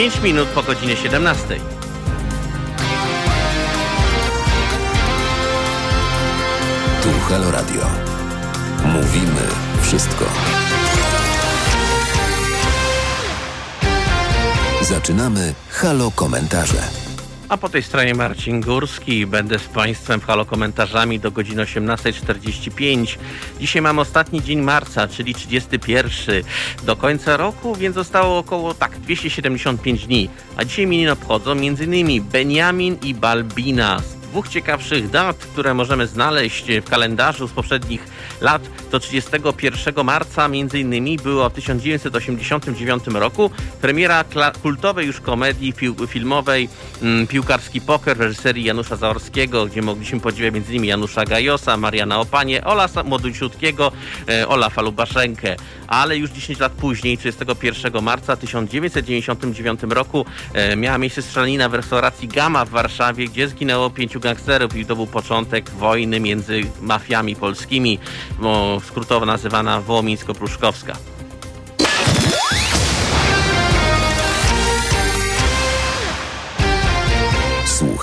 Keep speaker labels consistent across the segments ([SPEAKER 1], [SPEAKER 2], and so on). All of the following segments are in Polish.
[SPEAKER 1] Jest 5 minut po godzinie 17.
[SPEAKER 2] Tu Halo Radio. Mówimy wszystko. Zaczynamy Halo Komentarze.
[SPEAKER 1] A po tej stronie Marcin Górski. Będę z Państwem w halo komentarzami do godziny 18.45. Dzisiaj mamy ostatni dzień marca, czyli 31 do końca roku, więc zostało około tak 275 dni. A dzisiaj imieniny obchodzą m.in. Benjamin i Balbina dwóch ciekawszych dat, które możemy znaleźć w kalendarzu z poprzednich lat, to 31 marca między innymi było w 1989 roku premiera kultowej już komedii filmowej mm, Piłkarski Poker w reżyserii Janusza Zaorskiego, gdzie mogliśmy podziwiać między innymi Janusza Gajosa, Mariana Opanie, Ola Młodusiutkiego, e, Olafa Lubaszenkę. Ale już 10 lat później, 31 marca 1999 roku e, miała miejsce strzelanina w restauracji Gama w Warszawie, gdzie zginęło pięciu gangsterów i to był początek wojny między mafiami polskimi, skrótowo nazywana Wołomińsko-Pruszkowska.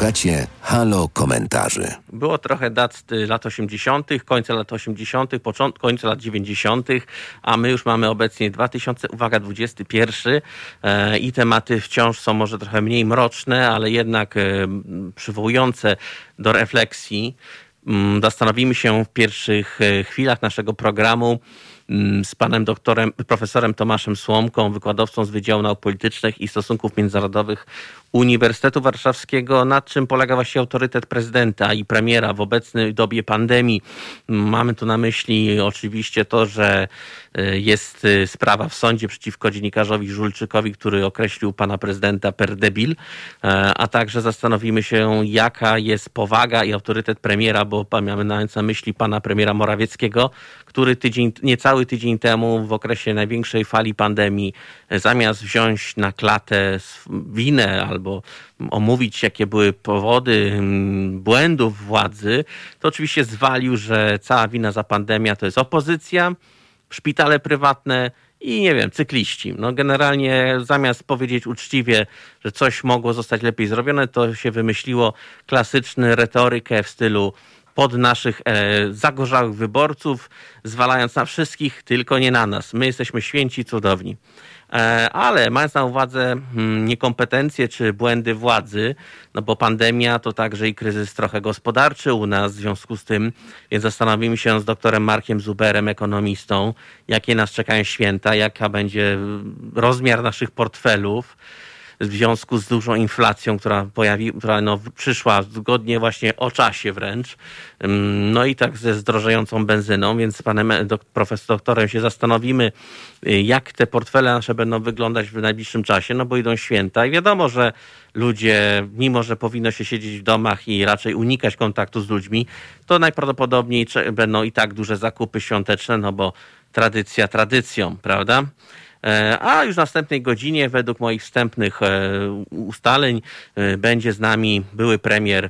[SPEAKER 2] Słuchacie Halo Komentarzy.
[SPEAKER 1] Było trochę dat lat 80., końca lat 80., początku, końca lat 90., a my już mamy obecnie 2000, uwaga, 21 e, i tematy wciąż są może trochę mniej mroczne, ale jednak e, przywołujące do refleksji. Mm, zastanowimy się w pierwszych e, chwilach naszego programu mm, z panem doktorem, profesorem Tomaszem Słomką, wykładowcą z Wydziału Nauk Politycznych i Stosunków Międzynarodowych Uniwersytetu Warszawskiego, nad czym polega właśnie autorytet prezydenta i premiera w obecnej dobie pandemii. Mamy tu na myśli oczywiście to, że e, jest e, sprawa w sądzie przeciwko dziennikarzowi Żulczykowi, który określił pana prezydenta per debil, e, a także zastanowimy się, jaka jest powaga i autorytet premiera, bo mamy na myśli pana premiera Morawieckiego, który tydzień, niecały tydzień temu w okresie największej fali pandemii, zamiast wziąć na klatę winę albo omówić, jakie były powody mm, błędów władzy, to oczywiście zwalił, że cała wina za pandemię to jest opozycja, szpitale prywatne i nie wiem, cykliści. No generalnie zamiast powiedzieć uczciwie, że coś mogło zostać lepiej zrobione, to się wymyśliło klasyczny retorykę w stylu pod naszych e, zagorzałych wyborców, zwalając na wszystkich, tylko nie na nas. My jesteśmy święci, cudowni. E, ale mając na uwadze hmm, niekompetencje czy błędy władzy, no bo pandemia to także i kryzys trochę gospodarczy u nas w związku z tym, więc zastanowimy się z doktorem Markiem Zuberem, ekonomistą, jakie nas czekają święta, jaka będzie rozmiar naszych portfelów, w związku z dużą inflacją, która, pojawi, która no, przyszła zgodnie właśnie o czasie wręcz, no i tak ze zdrożejącą benzyną, więc z panem profesor doktorem się zastanowimy, y, jak te portfele nasze będą wyglądać w najbliższym czasie, no bo idą święta i wiadomo, że ludzie, mimo że powinno się siedzieć w domach i raczej unikać kontaktu z ludźmi, to najprawdopodobniej będą i tak duże zakupy świąteczne, no bo tradycja tradycją, prawda? E, a już w następnej godzinie, według moich wstępnych e, ustaleń, e, będzie z nami były premier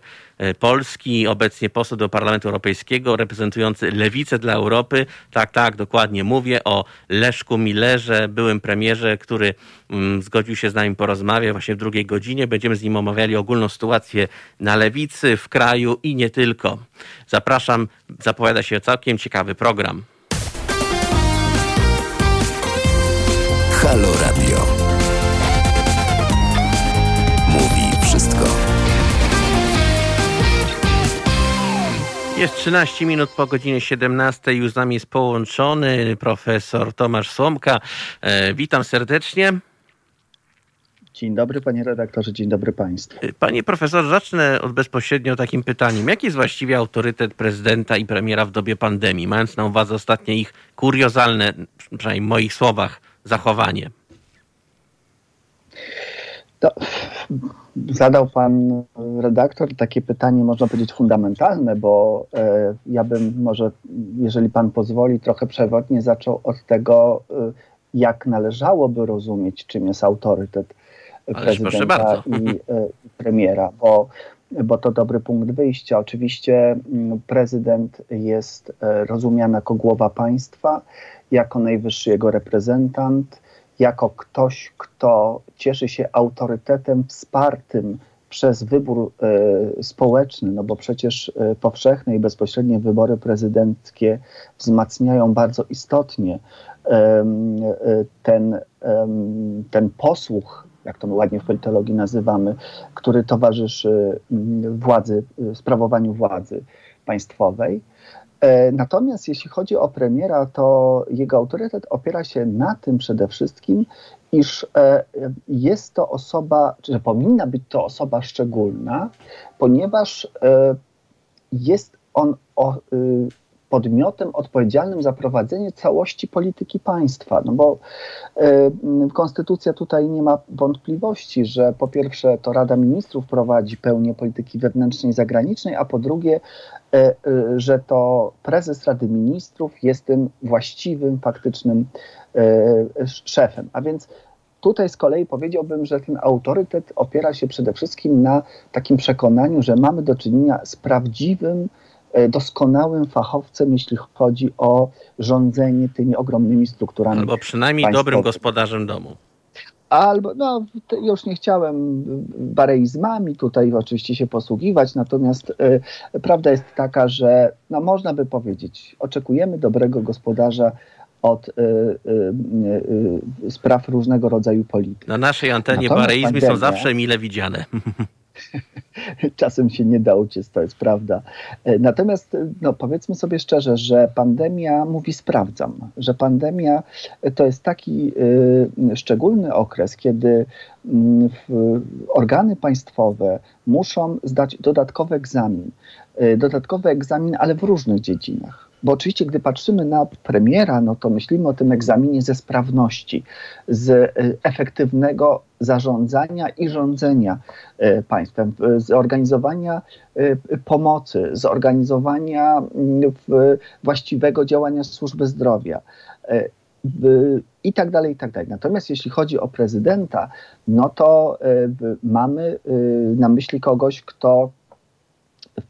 [SPEAKER 1] Polski, obecnie poseł do Parlamentu Europejskiego, reprezentujący Lewicę dla Europy. Tak, tak, dokładnie mówię o Leszku Millerze, byłym premierze, który mm, zgodził się z nami porozmawiać właśnie w drugiej godzinie. Będziemy z nim omawiali ogólną sytuację na Lewicy, w kraju i nie tylko. Zapraszam, zapowiada się całkiem ciekawy program.
[SPEAKER 2] Halo Radio. Mówi wszystko.
[SPEAKER 1] Jest 13 minut po godzinie 17. Już z nami jest połączony profesor Tomasz Słomka. E, witam serdecznie.
[SPEAKER 3] Dzień dobry panie redaktorze, dzień dobry państwu.
[SPEAKER 1] E, panie profesorze, zacznę od bezpośrednio takim pytaniem. Jaki jest właściwie autorytet prezydenta i premiera w dobie pandemii, mając na uwadze ostatnie ich kuriozalne, przynajmniej w moich słowach, zachowanie?
[SPEAKER 3] To zadał pan redaktor takie pytanie, można powiedzieć, fundamentalne, bo e, ja bym może, jeżeli pan pozwoli, trochę przewrotnie zaczął od tego, e, jak należałoby rozumieć, czym jest autorytet Ależ prezydenta i e, premiera, bo, bo to dobry punkt wyjścia. Oczywiście mm, prezydent jest rozumiany jako głowa państwa, jako najwyższy jego reprezentant jako ktoś, kto cieszy się autorytetem wspartym przez wybór y, społeczny, no bo przecież y, powszechne i bezpośrednie wybory prezydenckie wzmacniają bardzo istotnie ten, ten posłuch, jak to my ładnie w politologii nazywamy, który towarzyszy mm, władzy, sprawowaniu władzy państwowej. E, natomiast jeśli chodzi o premiera, to jego autorytet opiera się na tym przede wszystkim, iż e, jest to osoba, że powinna być to osoba szczególna, ponieważ e, jest on y, podmiotem odpowiedzialnym za prowadzenie całości polityki państwa. No bo y, konstytucja tutaj nie ma wątpliwości, że po pierwsze to Rada Ministrów prowadzi pełnię polityki wewnętrznej i zagranicznej, a po drugie, y, y, że to prezes Rady Ministrów jest tym właściwym, faktycznym szefem. A więc Tutaj z kolei powiedziałbym, że ten autorytet opiera się przede wszystkim na takim przekonaniu, że mamy do czynienia z prawdziwym doskonałym fachowcem, jeśli chodzi o rządzenie tymi ogromnymi strukturami.
[SPEAKER 1] Albo przynajmniej dobrym gospodarzem domu.
[SPEAKER 3] Albo, no, już nie chciałem bareizmami tutaj oczywiście się posługiwać, natomiast y, prawda jest taka, że no, można by powiedzieć, oczekujemy dobrego gospodarza od y, y, spraw różnego rodzaju polityki.
[SPEAKER 1] Na naszej antenie bareizmy pandemia, są zawsze mile widziane.
[SPEAKER 3] czasem się nie da uciec, to jest prawda. E, natomiast no, powiedzmy sobie szczerze, że pandemia mówi sprawdzam, że pandemia to jest taki y, szczególny okres, kiedy y, organy państwowe muszą zdać dodatkowy egzamin. Dodatkowy egzamin, ale w różnych dziedzinach bo oczywiście, gdy patrzymy na premiera, no to myślimy o tym egzaminie ze sprawności, z y, efektywnego zarządzania i rządzenia y, państwem, z organizowania y, pomocy, z organizowania mm, właściwego działania służby zdrowia i tak dalej, i tak dalej. Natomiast jeśli chodzi o prezydenta, no to mamy na myśli kogoś, kto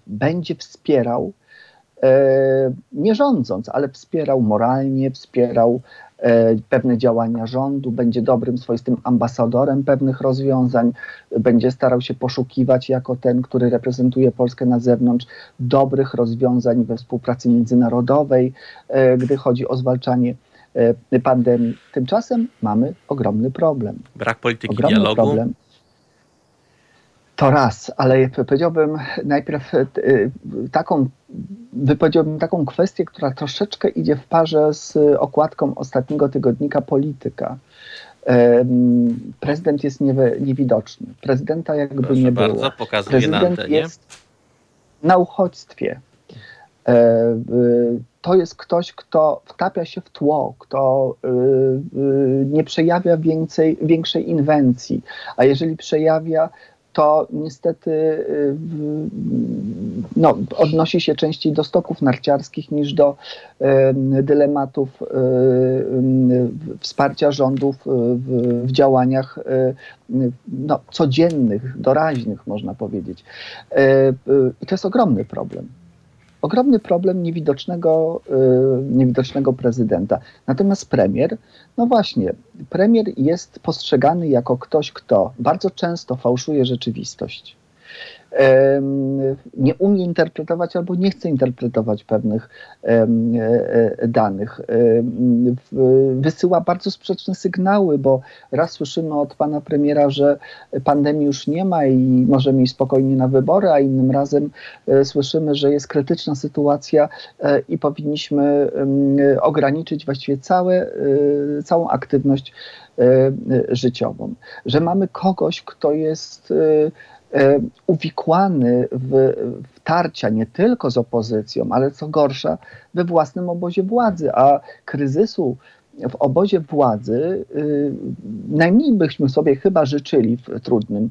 [SPEAKER 3] będzie wspierał E, nie rządząc, ale wspierał moralnie, wspierał e, pewne działania rządu, będzie dobrym, swoistym ambasadorem pewnych rozwiązań, będzie starał się poszukiwać jako ten, który reprezentuje Polskę na zewnątrz, dobrych rozwiązań we współpracy międzynarodowej, e, gdy chodzi o zwalczanie pandemii. Tymczasem mamy ogromny problem.
[SPEAKER 1] Brak polityki ogromny dialogu. Problem
[SPEAKER 3] to raz, ale powiedziałbym najpierw e, taką, wypowiedziałbym taką kwestię, która troszeczkę idzie w parze z okładką ostatniego tygodnika Polityka. Prezydent jest niewidoczny. Prezydenta jakby
[SPEAKER 1] Proszę
[SPEAKER 3] nie
[SPEAKER 1] bardzo,
[SPEAKER 3] było.
[SPEAKER 1] Pokazuje
[SPEAKER 3] Prezydent
[SPEAKER 1] na
[SPEAKER 3] jest na uchodźstwie. E, e, to jest ktoś, kto wtapia się w tło, kto nie przejawia więcej, większej inwencji, a jeżeli przejawia, to niestety y, no, odnosi się częściej do stoków narciarskich niż do dylematów y, y, wsparcia rządów w, działaniach no, codziennych, doraźnych, można powiedzieć. To jest ogromny problem ogromny problem niewidocznego, niewidocznego prezydenta. Natomiast premier, no właśnie, premier jest postrzegany jako ktoś, kto bardzo często fałszuje rzeczywistość nie umie interpretować albo nie chce interpretować pewnych e, e, danych. Wysyła bardzo sprzeczne sygnały, bo raz słyszymy od pana premiera, że pandemii już nie ma i możemy iść spokojnie na wybory, a innym razem e, słyszymy, że jest krytyczna sytuacja i powinniśmy ograniczyć właściwie całe, całą aktywność życiową. Że mamy kogoś, kto jest uwikłany w, w tarcia nie tylko z opozycją, ale co gorsza, we własnym obozie władzy, a kryzysu w obozie władzy y, najmniej byśmy sobie chyba życzyli w trudnym,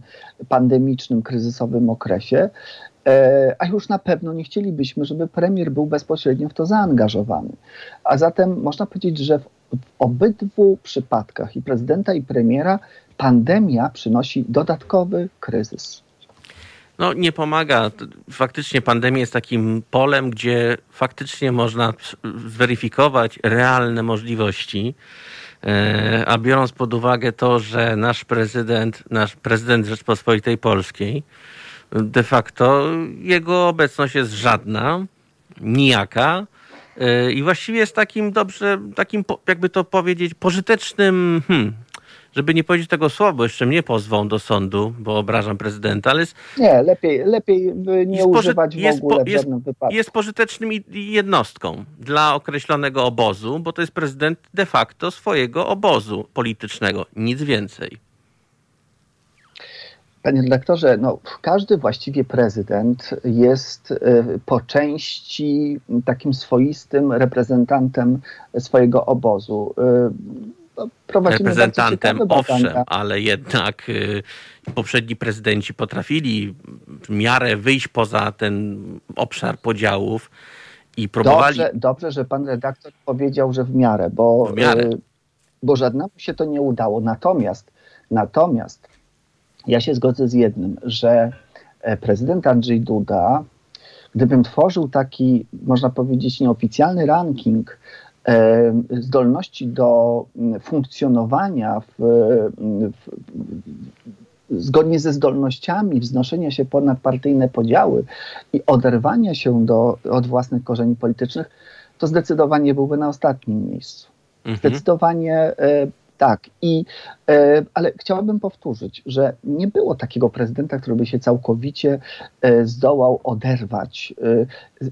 [SPEAKER 3] pandemicznym, kryzysowym okresie, e, a już na pewno nie chcielibyśmy, żeby premier był bezpośrednio w to zaangażowany. A zatem można powiedzieć, że w, w obydwu przypadkach i prezydenta, i premiera pandemia przynosi dodatkowy kryzys
[SPEAKER 1] no, nie pomaga. Faktycznie pandemia jest takim polem, gdzie faktycznie można zweryfikować realne możliwości. E, a biorąc pod uwagę to, że nasz prezydent, nasz prezydent Rzeczpospolitej Polskiej, de facto jego obecność jest żadna, nijaka e, i właściwie jest takim dobrze, takim jakby to powiedzieć, pożytecznym, hmm, żeby nie powiedzieć tego słowa, bo jeszcze mnie pozwą do sądu, bo obrażam prezydenta, ale jest...
[SPEAKER 3] Nie, lepiej, lepiej nie używać w ogóle w żadnym wypadku.
[SPEAKER 1] Jest pożytecznym jednostką dla określonego obozu, bo to jest prezydent de facto swojego obozu politycznego, nic więcej.
[SPEAKER 3] Panie redaktorze, no, każdy właściwie prezydent jest y, po części takim swoistym reprezentantem swojego obozu.
[SPEAKER 1] No, prowadzimy reprezentantem, owszem, ale jednak y, poprzedni prezydenci potrafili w miarę wyjść poza ten obszar podziałów i próbowali.
[SPEAKER 3] Dobrze, dobrze że pan redaktor powiedział, że w miarę, bo, w miarę. Y, bo żadnemu się to nie udało. Natomiast, natomiast ja się zgodzę z jednym, że e, prezydent Andrzej Duda, gdybym tworzył taki, można powiedzieć, nieoficjalny ranking zdolności do funkcjonowania w, w, zgodnie ze zdolnościami wznoszenia się ponad partyjne podziały i oderwania się do, od własnych korzeni politycznych, to zdecydowanie byłby na ostatnim miejscu. Mhm. Zdecydowanie tak. I, e, ale chciałabym powtórzyć, że nie było takiego prezydenta, który by się całkowicie e, zdołał oderwać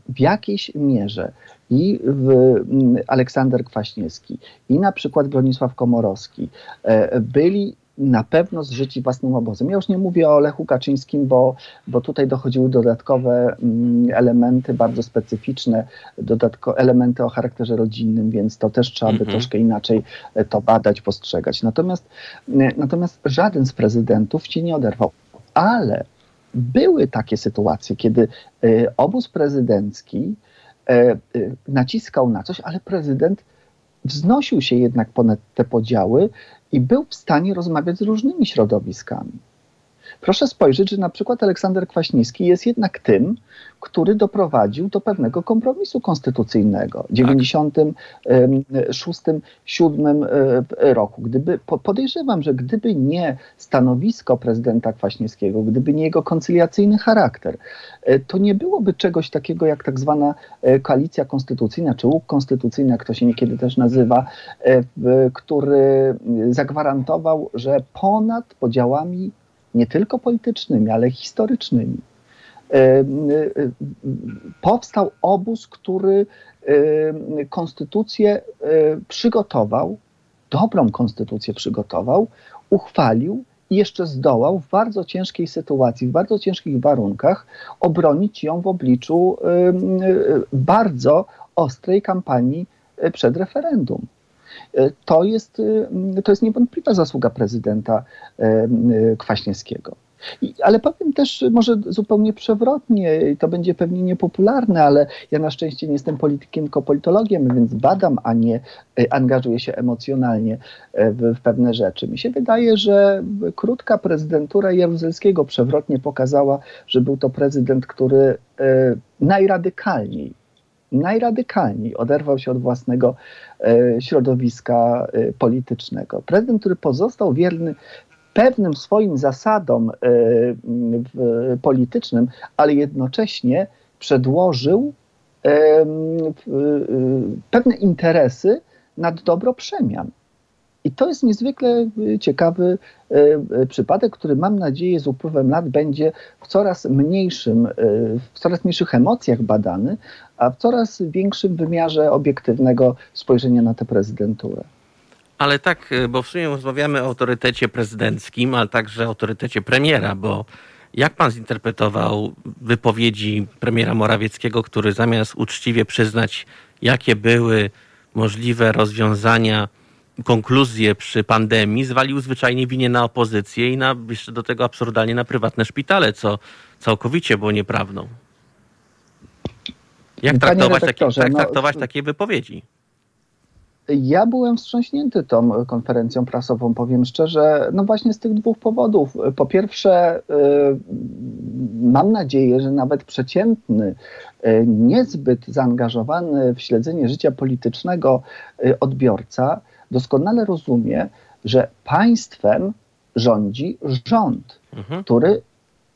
[SPEAKER 3] w jakiejś mierze i w, mm, Aleksander Kwaśniewski, i na przykład Bronisław Komorowski e, byli na pewno zżyci własnym obozem. Ja już nie mówię o Lechu Kaczyńskim, bo, bo tutaj dochodziły dodatkowe mm, elementy bardzo specyficzne, dodatkowe elementy o charakterze rodzinnym, więc to też trzeba by mm -hmm. troszkę inaczej e, to badać, postrzegać. Natomiast, e, natomiast żaden z prezydentów się nie oderwał. Ale były takie sytuacje, kiedy obóz prezydencki E, e, naciskał na coś, ale prezydent wznosił się jednak ponad te podziały i był w stanie rozmawiać z różnymi środowiskami. Proszę spojrzeć, że na przykład Aleksander Kwaśniewski jest jednak tym, który doprowadził do pewnego kompromisu konstytucyjnego w 96-7 e, roku. Gdyby, podejrzewam, że gdyby nie stanowisko prezydenta Kwaśniewskiego, gdyby nie jego koncyliacyjny charakter, e, to nie byłoby czegoś takiego jak tak zwana e, koalicja konstytucyjna, czy łuk konstytucyjny, jak to się niekiedy też nazywa, który zagwarantował, że ponad podziałami nie tylko politycznymi, ale historycznymi. E, e, powstał obóz, który e, konstytucję przygotował, dobrą konstytucję przygotował, uchwalił i jeszcze zdołał w bardzo ciężkiej sytuacji, w bardzo ciężkich warunkach obronić ją w obliczu bardzo ostrej kampanii przed referendum. To jest, to jest niewątpliwa zasługa prezydenta Kwaśniewskiego. I, ale powiem też może zupełnie przewrotnie, to będzie pewnie niepopularne, ale ja na szczęście nie jestem politykiem, tylko politologiem, więc badam, a nie e, angażuję się emocjonalnie e, w, w pewne rzeczy. Mi się wydaje, że krótka prezydentura Jaruzelskiego przewrotnie pokazała, że był to prezydent, który e, najradykalniej oderwał się od własnego środowiska politycznego. Prezydent, który pozostał wierny pewnym swoim zasadom e, politycznym, ale jednocześnie przedłożył e, e, pewne interesy nad dobro przemian. I to jest niezwykle ciekawy przypadek, który mam nadzieję z upływem lat będzie w coraz mniejszym, w coraz mniejszych emocjach badany, a w coraz większym wymiarze obiektywnego spojrzenia na tę prezydenturę.
[SPEAKER 1] Ale tak, y, bo w sumie rozmawiamy o autorytecie prezydenckim, ale także autorytecie premiera, bo jak pan zinterpretował wypowiedzi premiera Morawieckiego, który zamiast uczciwie przyznać, jakie były możliwe rozwiązania, konkluzje przy pandemii, zwalił zwyczajnie winię na opozycję i na, jeszcze do tego absurdalnie na prywatne szpitale, co całkowicie było nieprawdą. Jak traktować, takie, jak no, traktować no, takie wypowiedzi?
[SPEAKER 3] Ja byłem wstrząśnięty tą konferencją prasową, powiem szczerze, no właśnie z tych dwóch powodów. Po pierwsze, y, mam nadzieję, że nawet przeciętny, y, niezbyt zaangażowany w śledzenie życia politycznego y, odbiorca doskonale rozumie, że państwem rządzi rząd, mhm. który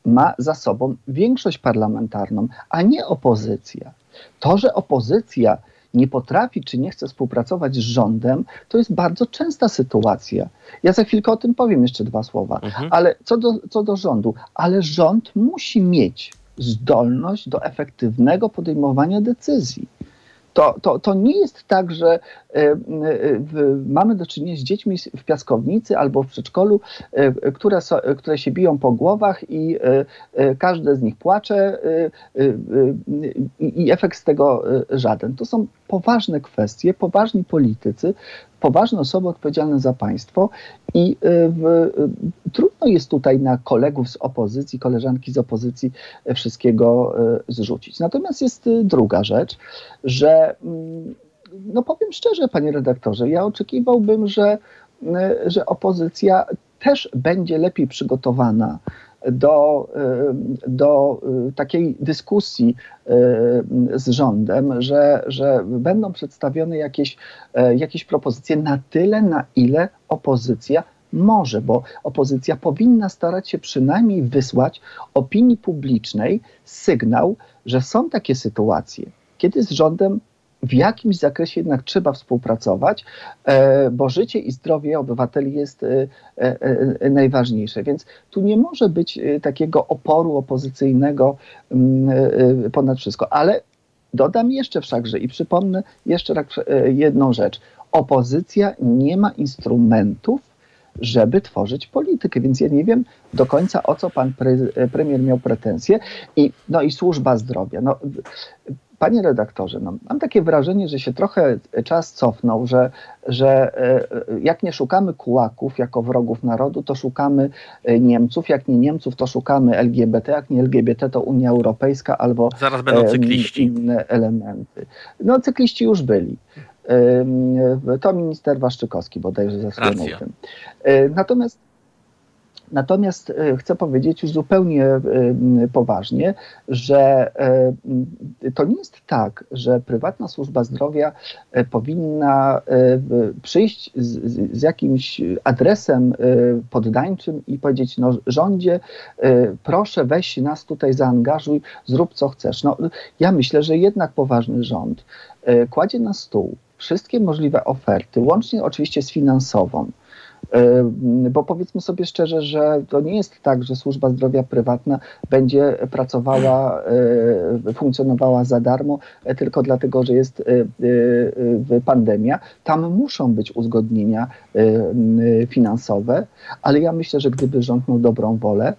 [SPEAKER 3] ma za sobą większość parlamentarną, a nie opozycja. To, że opozycja nie potrafi czy nie chce współpracować z rządem, to jest bardzo częsta sytuacja. Ja za chwilkę o tym powiem jeszcze dwa słowa. Mhm. Ale co do, co do rządu, ale rząd musi mieć zdolność do efektywnego podejmowania decyzji. To, to, to nie jest tak, że e, e, mamy do czynienia z dziećmi w piaskownicy albo w przedszkolu, e, które, so, które się biją po głowach i każde z nich płacze i efekt z tego żaden. To są poważne kwestie, poważni politycy, poważne osoby odpowiedzialne za państwo i y, w, y, trudno jest tutaj na kolegów z opozycji, koleżanki z opozycji wszystkiego y, zrzucić. Natomiast jest druga rzecz, że mm, no powiem szczerze, panie redaktorze, ja oczekiwałbym, że, że opozycja też będzie lepiej przygotowana do, do takiej dyskusji z rządem, że, że będą przedstawione jakieś, e, jakieś propozycje na tyle, na ile opozycja może, bo opozycja powinna starać się przynajmniej wysłać opinii publicznej sygnał, że są takie sytuacje, kiedy z rządem w jakimś zakresie jednak trzeba współpracować, e, bo życie i zdrowie obywateli jest e, e, najważniejsze. Więc tu nie może być takiego oporu opozycyjnego mm, ponad wszystko. Ale dodam jeszcze wszakże i przypomnę jeszcze jedną rzecz. Opozycja nie ma instrumentów, żeby tworzyć politykę. Więc ja nie wiem do końca, o co pan pre, premier miał pretensje. I, no i służba zdrowia. No, Panie redaktorze, no, mam takie wrażenie, że się trochę czas cofnął, że, że e, jak nie szukamy kułaków jako wrogów narodu, to szukamy e, Niemców, jak nie Niemców, to szukamy LGBT, jak nie LGBT, to Unia Europejska albo
[SPEAKER 1] Zaraz będą cykliści.
[SPEAKER 3] inne elementy. No cykliści już byli. To minister Waszczykowski bodajże zasłynął tym. E, natomiast Natomiast e, chcę powiedzieć już zupełnie e, poważnie, że e, to nie jest tak, że prywatna służba zdrowia powinna przyjść z, z jakimś adresem poddańczym i powiedzieć: No, rządzie, proszę, weź nas tutaj, zaangażuj, zrób co chcesz. No, ja myślę, że jednak poważny rząd kładzie na stół wszystkie możliwe oferty, łącznie oczywiście z finansową bo powiedzmy sobie szczerze, że to nie jest tak, że służba zdrowia prywatna będzie pracowała, e, funkcjonowała za darmo e, tylko dlatego, że jest e, pandemia. Tam muszą być uzgodnienia finansowe, ale ja myślę, że gdyby rząd miał dobrą wolę,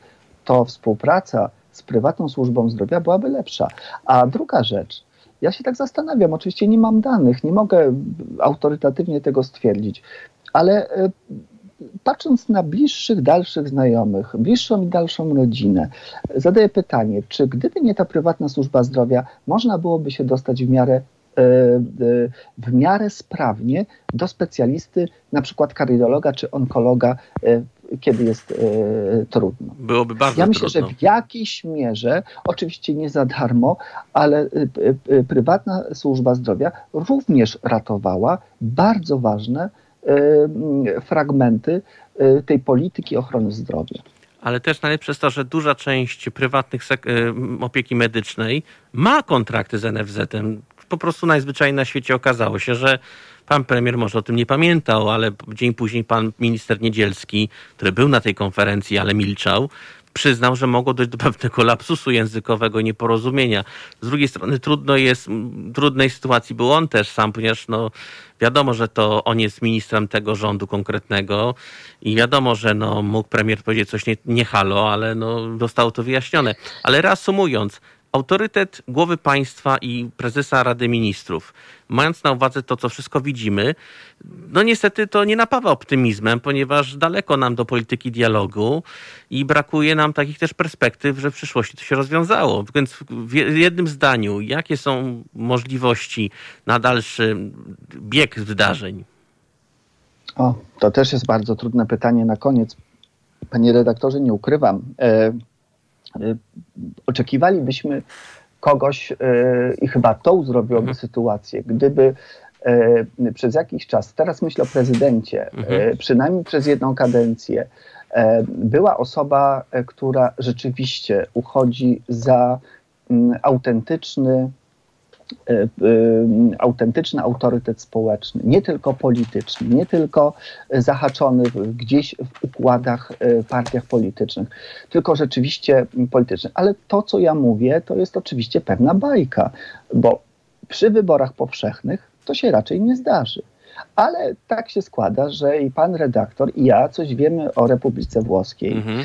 [SPEAKER 3] to współpraca z prywatną służbą zdrowia byłaby lepsza. A druga rzecz, ja się tak zastanawiam, oczywiście nie mam danych, nie mogę autorytatywnie tego stwierdzić, ale patrząc na bliższych, dalszych znajomych, bliższą i dalszą rodzinę, zadaję pytanie, czy gdyby nie ta prywatna służba zdrowia, można byłoby się dostać w miarę e, e, w miarę sprawnie do specjalisty, na przykład kardiologa czy onkologa, e, kiedy jest trudno.
[SPEAKER 1] Byłoby bardzo
[SPEAKER 3] Ja myślę,
[SPEAKER 1] trudno.
[SPEAKER 3] że w jakiejś mierze, oczywiście nie za darmo, ale prywatna służba zdrowia również ratowała bardzo ważne fragmenty y, tej polityki ochrony zdrowia.
[SPEAKER 1] Ale też najlepsze jest to, że duża część prywatnych y, opieki medycznej ma kontrakty z NFZ-em. Po prostu najzwyczajniej na świecie okazało się, że pan premier może o tym nie pamiętał, ale dzień później pan minister Niedzielski, który był na tej konferencji, ale milczał, przyznał, że mogło dojść do pewnego lapsusu językowego, nieporozumienia. Z drugiej strony trudno jest, trudnej sytuacji był on też sam, ponieważ no, wiadomo, że to on jest ministrem tego rządu konkretnego i wiadomo, że no, mógł premier powiedzieć coś nie, nie halo, ale no, zostało to wyjaśnione. Ale reasumując, autorytet głowy państwa i prezesa Rady Ministrów, mając na uwadze to, co wszystko widzimy, no niestety to nie napawa optymizmem, ponieważ daleko nam do polityki dialogu i brakuje nam takich też perspektyw, że w przyszłości to się rozwiązało. Więc w jednym zdaniu, jakie są możliwości na dalszy bieg wydarzeń?
[SPEAKER 3] O, to też jest bardzo trudne pytanie na koniec. Panie redaktorze, nie ukrywam. E, oczekiwalibyśmy kogoś y, i chyba to uzdrowiłoby mhm. sytuację, gdyby przez jakiś czas, teraz myślę o prezydencie, mhm. przynajmniej przez jedną kadencję, była osoba, która rzeczywiście uchodzi za mm, autentyczny autentyczny autorytet społeczny, nie tylko polityczny, nie tylko zahaczony gdzieś w układach, e, partiach politycznych, tylko rzeczywiście polityczny. Ale to, co ja mówię, to jest oczywiście pewna bajka, bo przy wyborach powszechnych to się raczej nie zdarzy. Ale tak się składa, że i pan redaktor, i ja coś wiemy o Republice Włoskiej. Mhm.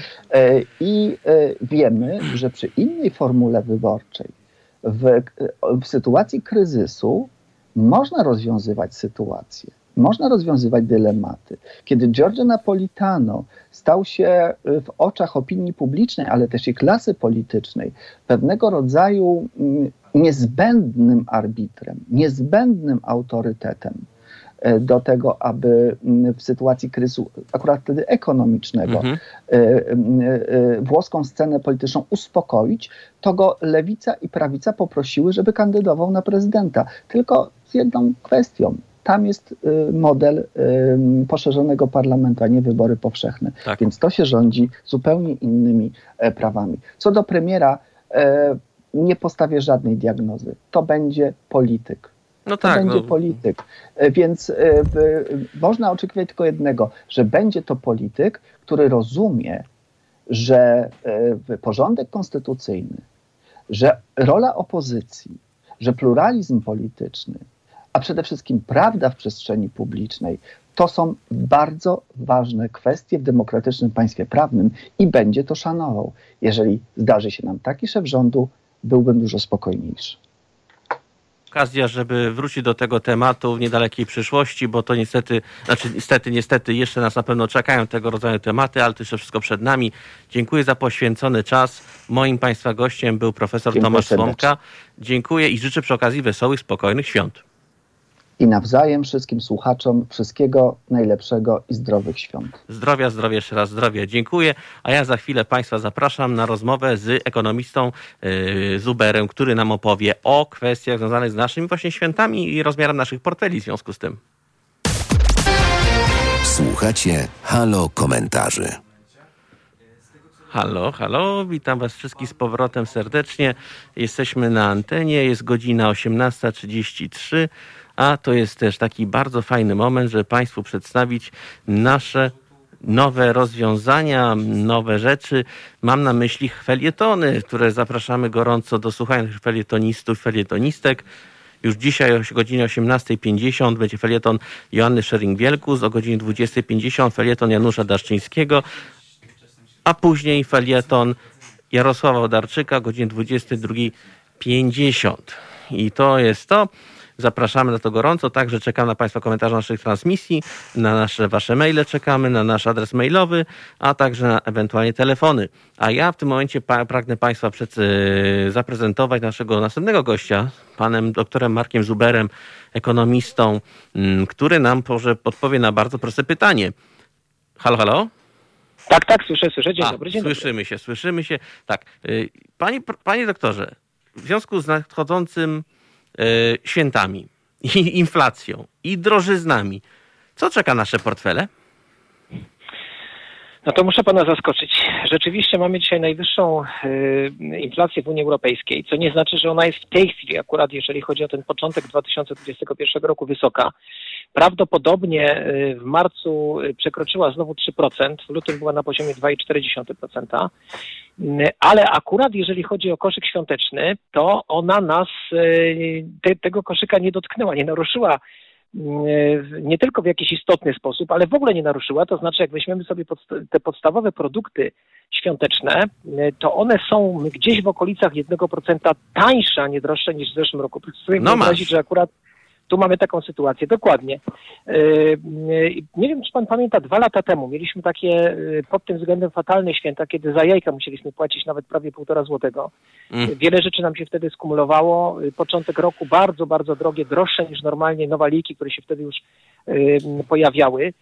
[SPEAKER 3] I wiemy, że przy innej formule wyborczej, w, w sytuacji kryzysu można rozwiązywać sytuacje, można rozwiązywać dylematy. Kiedy Giorgio Napolitano stał się w oczach opinii publicznej, ale też i klasy politycznej, pewnego rodzaju mm, niezbędnym arbitrem, niezbędnym autorytetem, do tego, aby mm, w sytuacji kryzysu, akurat wtedy ekonomicznego, mhm. E, e, włoską scenę polityczną uspokoić, to go lewica i prawica poprosiły, żeby kandydował na prezydenta. Tylko z jedną kwestią. Tam jest model poszerzonego parlamentu, a nie wybory powszechne. Tak. Więc to się rządzi zupełnie innymi prawami. Co do premiera, nie postawię żadnej diagnozy. To będzie polityk no tak, to będzie no. polityk. E, więc y, można oczekiwać tylko jednego, że będzie to polityk, który rozumie, że y, porządek konstytucyjny, że rola opozycji, że pluralizm polityczny, a przede wszystkim prawda w przestrzeni publicznej, to są bardzo ważne kwestie w demokratycznym państwie prawnym i będzie to szanował. Jeżeli zdarzy się nam taki szef rządu, byłbym dużo spokojniejszy
[SPEAKER 1] okazja, żeby wrócić do tego tematu w niedalekiej przyszłości, bo to niestety, znaczy niestety, niestety jeszcze nas na pewno czekają tego rodzaju tematy, ale to jeszcze wszystko przed nami. Dziękuję za poświęcony czas. Moim Państwa gościem był profesor Dziękuję Tomasz Słomka. Dziękuję i życzę przy okazji wesołych, spokojnych świąt
[SPEAKER 3] i nawzajem wszystkim słuchaczom wszystkiego najlepszego i zdrowych świąt.
[SPEAKER 1] Zdrowia, zdrowie, jeszcze raz zdrowie. Dziękuję. A ja za chwilę Państwa zapraszam na rozmowę z ekonomistą yy, Zuberem, który nam opowie o kwestiach związanych z naszymi właśnie świętami i rozmiarem naszych portfeli w związku z tym.
[SPEAKER 2] Słuchacie Halo Komentarzy.
[SPEAKER 1] Halo, halo, witam Was wszystkich z powrotem serdecznie. Jesteśmy na antenie, jest godzina 18.33 a to jest też taki bardzo fajny moment, żeby Państwu przedstawić nasze nowe rozwiązania, nowe rzeczy. Mam na myśli felietony, które zapraszamy gorąco do słuchania felietonistów, felietonistek. Już dzisiaj o godzinie 18.50 będzie felieton Joanny Szering-Wielkus, o godzinie 20.50 felieton Janusza Daszczyńskiego, a później felieton Jarosława Odarczyka godzinie 22.50. I to jest to. Zapraszamy na to gorąco. Także czekam na Państwa komentarze naszych transmisji, na nasze Wasze maile czekamy, na nasz adres mailowy, a także na ewentualnie telefony. A ja w tym momencie pragnę Państwa przed, yy, zaprezentować naszego następnego gościa, panem doktorem Markiem Zuberem, ekonomistą, yy, który nam może odpowie na bardzo proste pytanie. Halo, halo?
[SPEAKER 4] Tak, tak, słyszę, słyszę. Dzień A, dobry, dzień
[SPEAKER 1] Słyszymy
[SPEAKER 4] dobry.
[SPEAKER 1] się, słyszymy się. Tak. Y, panie, panie doktorze, w związku z nadchodzącym świętami, i inflacją, i drożyznami. Co czeka nasze portfele?
[SPEAKER 4] No to muszę pana zaskoczyć. Rzeczywiście mamy dzisiaj najwyższą y, inflację w Unii Europejskiej, co nie znaczy, że ona jest w tej chwili, akurat jeżeli chodzi o ten początek 2021 roku, wysoka. Prawdopodobnie y, w marcu y, przekroczyła znowu 3%, w lutym była na poziomie 2,4%, ale akurat jeżeli chodzi o koszyk świąteczny, to ona nas, te, tego koszyka nie dotknęła, nie naruszyła nie tylko w jakiś istotny sposób, ale w ogóle nie naruszyła. To znaczy, jak weźmiemy sobie te podstawowe produkty świąteczne, to one są gdzieś w okolicach 1% tańsze, a nie droższe niż w zeszłym roku. No wyobrazić, że akurat tu mamy taką sytuację, dokładnie. E, e, nie wiem, czy pan pamięta, dwa lata temu mieliśmy takie e, pod tym względem fatalne święta, kiedy za jajka musieliśmy płacić nawet prawie półtora złotego. Mm. Wiele rzeczy nam się wtedy skumulowało. Początek roku bardzo, bardzo drogie, droższe niż normalnie nowaliki, które się wtedy już pojawiały.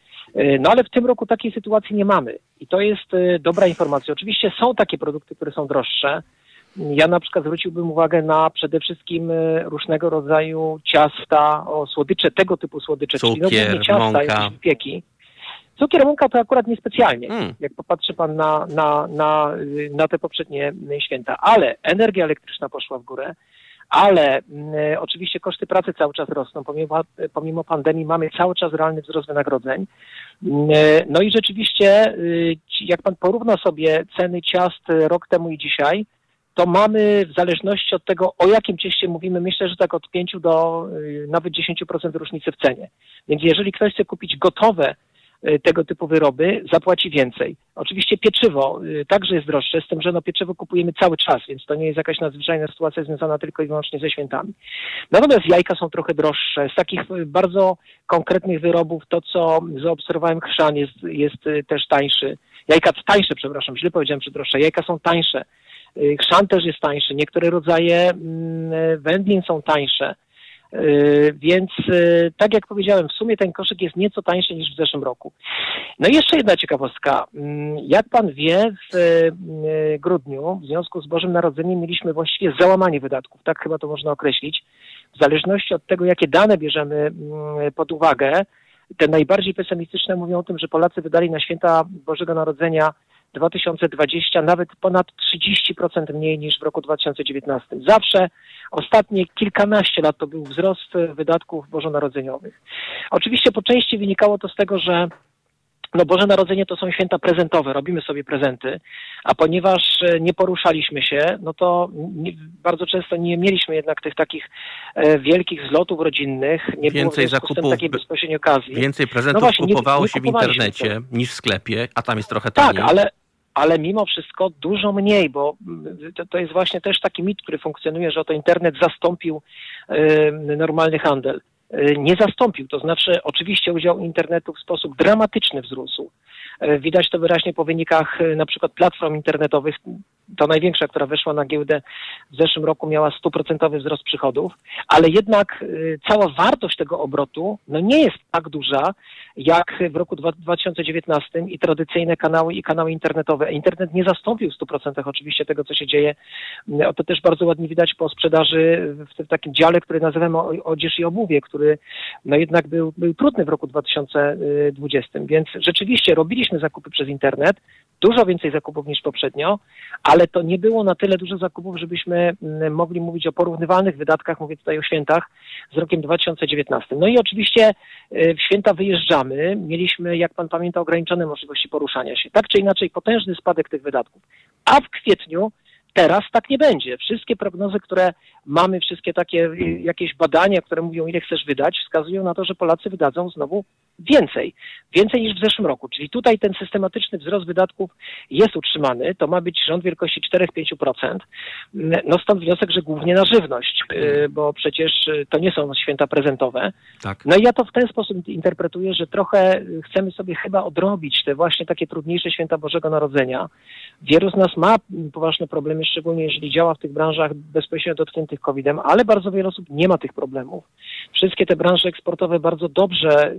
[SPEAKER 4] No ale w tym roku takiej sytuacji nie mamy i to jest dobra informacja. Oczywiście są takie produkty, które są droższe, Ja na przykład zwróciłbym uwagę na przede wszystkim e, różnego rodzaju ciasta, o słodycze, tego typu słodycze,
[SPEAKER 1] Cukier,
[SPEAKER 4] czyli no głównie ciasta,
[SPEAKER 1] mąka.
[SPEAKER 4] pieki. Cukier, mąka to akurat niespecjalnie,
[SPEAKER 1] Mm.
[SPEAKER 4] jak popatrzy pan na, na, na, y, na te poprzednie y, święta. Ale energia elektryczna poszła w górę, ale mm, y, oczywiście koszty pracy cały czas rosną. Pomimo, pomimo pandemii mamy cały czas realny wzrost wynagrodzeń. Mm, y, No i rzeczywiście, y, jak pan porówna sobie ceny ciast rok temu i dzisiaj, to mamy w zależności od tego, o jakim cieście mówimy, myślę, że tak od 5 do y, nawet 10% różnicy w cenie. Więc jeżeli ktoś chce kupić gotowe y, tego typu wyroby, zapłaci więcej. Oczywiście pieczywo y, także jest droższe, z tym, że no pieczywo kupujemy cały czas, więc to nie jest jakaś nadzwyczajna sytuacja związana tylko i wyłącznie ze świętami. Natomiast jajka są trochę droższe. Z takich bardzo konkretnych wyrobów to, co zaobserwowałem, chrzan jest, jest też tańszy. Jajka tańsze, przepraszam, źle powiedziałem, że droższe. Jajka są tańsze. Y, Chrzan też jest tańszy. Niektóre rodzaje mm, y, wędlin są tańsze. Y, Więc y, tak jak powiedziałem, w sumie ten koszyk jest nieco tańszy niż w zeszłym roku. No i jeszcze jedna ciekawostka. Mm, Jak pan wie, w y, grudniu w związku z Bożym Narodzeniem mieliśmy właściwie załamanie wydatków, tak chyba to można określić. W zależności od tego, jakie dane bierzemy mm, pod uwagę, te najbardziej pesymistyczne mówią o tym, że Polacy wydali na święta Bożego Narodzenia 2020 nawet ponad 30% mniej niż w roku 2019. Zawsze ostatnie kilkanaście lat to był wzrost e, wydatków bożonarodzeniowych. Oczywiście po części wynikało to z tego, że no Boże Narodzenie to są święta prezentowe, robimy sobie prezenty, a ponieważ e, nie poruszaliśmy się, no to nie, bardzo często nie mieliśmy jednak tych takich e, wielkich zlotów rodzinnych, nie było
[SPEAKER 1] Więcej
[SPEAKER 4] tym
[SPEAKER 1] zakupów
[SPEAKER 4] takiej bezpośredniej okazji.
[SPEAKER 1] Więcej prezentów
[SPEAKER 4] No właśnie, nie-
[SPEAKER 1] kupowało
[SPEAKER 4] nie
[SPEAKER 1] się w internecie niż w sklepie, a tam jest trochę
[SPEAKER 4] Tak,
[SPEAKER 1] taniej.
[SPEAKER 4] ale, ale mimo wszystko dużo mniej, bo to, to jest właśnie też taki mit, który funkcjonuje, że oto internet zastąpił e, normalny handel. E, nie zastąpił, to znaczy oczywiście udział internetu w sposób dramatyczny wzrósł. E, Widać to wyraźnie po wynikach e, na przykład platform internetowych. To największa, która weszła na giełdę w zeszłym roku, miała stuprocentowy wzrost przychodów, ale jednak e, cała wartość tego obrotu no nie jest tak duża, jak w roku dwa- 2019 i tradycyjne kanały i kanały internetowe. Internet nie zastąpił w 100% oczywiście tego, co się dzieje. O To też bardzo ładnie widać po sprzedaży w takim dziale, który nazywamy odzież i obuwie, który no jednak był, był trudny w roku 2020. Więc rzeczywiście robiliśmy zakupy przez internet, dużo więcej zakupów niż poprzednio, ale to nie było na tyle dużo zakupów, żebyśmy mm, mogli mówić o porównywalnych wydatkach, mówię tutaj o świętach, z rokiem 2019. No i oczywiście y, w święta wyjeżdżamy. Mieliśmy, jak pan pamięta, ograniczone możliwości poruszania się. Tak czy inaczej, potężny spadek tych wydatków. A w kwietniu teraz tak nie będzie. Wszystkie prognozy, które mamy, wszystkie takie y, jakieś badania, które mówią, ile chcesz wydać, wskazują na to, że Polacy wydadzą znowu więcej. Więcej niż w zeszłym roku. Czyli tutaj ten systematyczny wzrost wydatków jest utrzymany. To ma być rząd wielkości 4-5%. No stąd wniosek, że głównie na żywność, y, bo przecież y, to nie są święta prezentowe.
[SPEAKER 1] Tak.
[SPEAKER 4] No i ja to w ten sposób interpretuję, że trochę y, chcemy sobie chyba odrobić te właśnie takie trudniejsze święta Bożego Narodzenia. Wielu z nas ma mm, poważne problemy, szczególnie jeżeli działa w tych branżach bezpośrednio dotkniętych COVID-em, ale bardzo wiele osób nie ma tych problemów. Wszystkie te branże eksportowe bardzo dobrze y,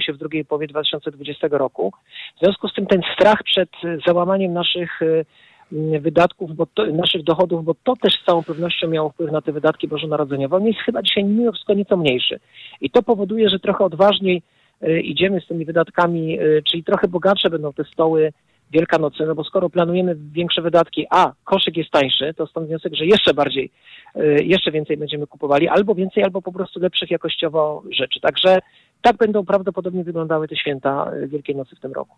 [SPEAKER 4] się w drugiej połowie 2020 roku. W związku z tym ten strach przed y, załamaniem naszych y, mm, wydatków, bo to, naszych dochodów, bo to też z całą pewnością miało wpływ na te wydatki bożonarodzeniowe. On jest chyba dzisiaj mimo wszystko nieco mniejszy. I to powoduje, że trochę odważniej y, idziemy z tymi wydatkami, czyli trochę bogatsze będą te stoły wielkanocne, no bo skoro planujemy większe wydatki, a koszyk jest tańszy, to stąd wniosek, że jeszcze bardziej, jeszcze więcej będziemy kupowali, albo więcej, albo po prostu lepszych jakościowo rzeczy. Także tak będą prawdopodobnie wyglądały te święta y, Wielkiej Nocy w tym roku.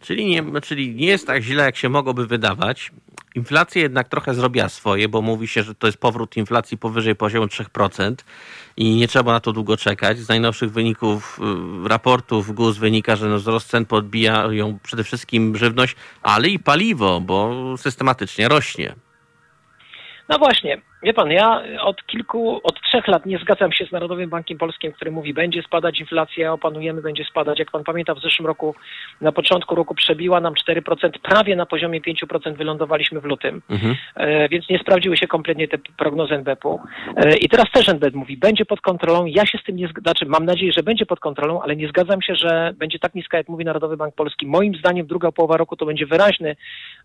[SPEAKER 1] Czyli nie, czyli nie jest tak źle, jak się mogłoby wydawać. Inflacja jednak trochę zrobiła swoje, bo mówi się, że to jest powrót inflacji powyżej poziomu 3% i nie trzeba na to długo czekać. Z najnowszych wyników y, raportów GUS wynika, że no wzrost cen podbijają przede wszystkim żywność, ale i paliwo, bo systematycznie rośnie.
[SPEAKER 4] No właśnie, wie pan, ja od kilku, od trzech lat nie zgadzam się z Narodowym Bankiem Polskim, który mówi, będzie spadać inflacja, opanujemy, będzie spadać. Jak pan pamięta, w zeszłym roku, na początku roku przebiła nam 4%, prawie na poziomie 5% wylądowaliśmy w lutym,
[SPEAKER 1] Mhm.
[SPEAKER 4] e, więc nie sprawdziły się kompletnie te prognozy NBP-u. E, I teraz też NBP mówi, będzie pod kontrolą. Ja się z tym nie zgadzam, znaczy mam nadzieję, że będzie pod kontrolą, ale nie zgadzam się, że będzie tak niska, jak mówi Narodowy Bank Polski. Moim zdaniem druga połowa roku to będzie wyraźny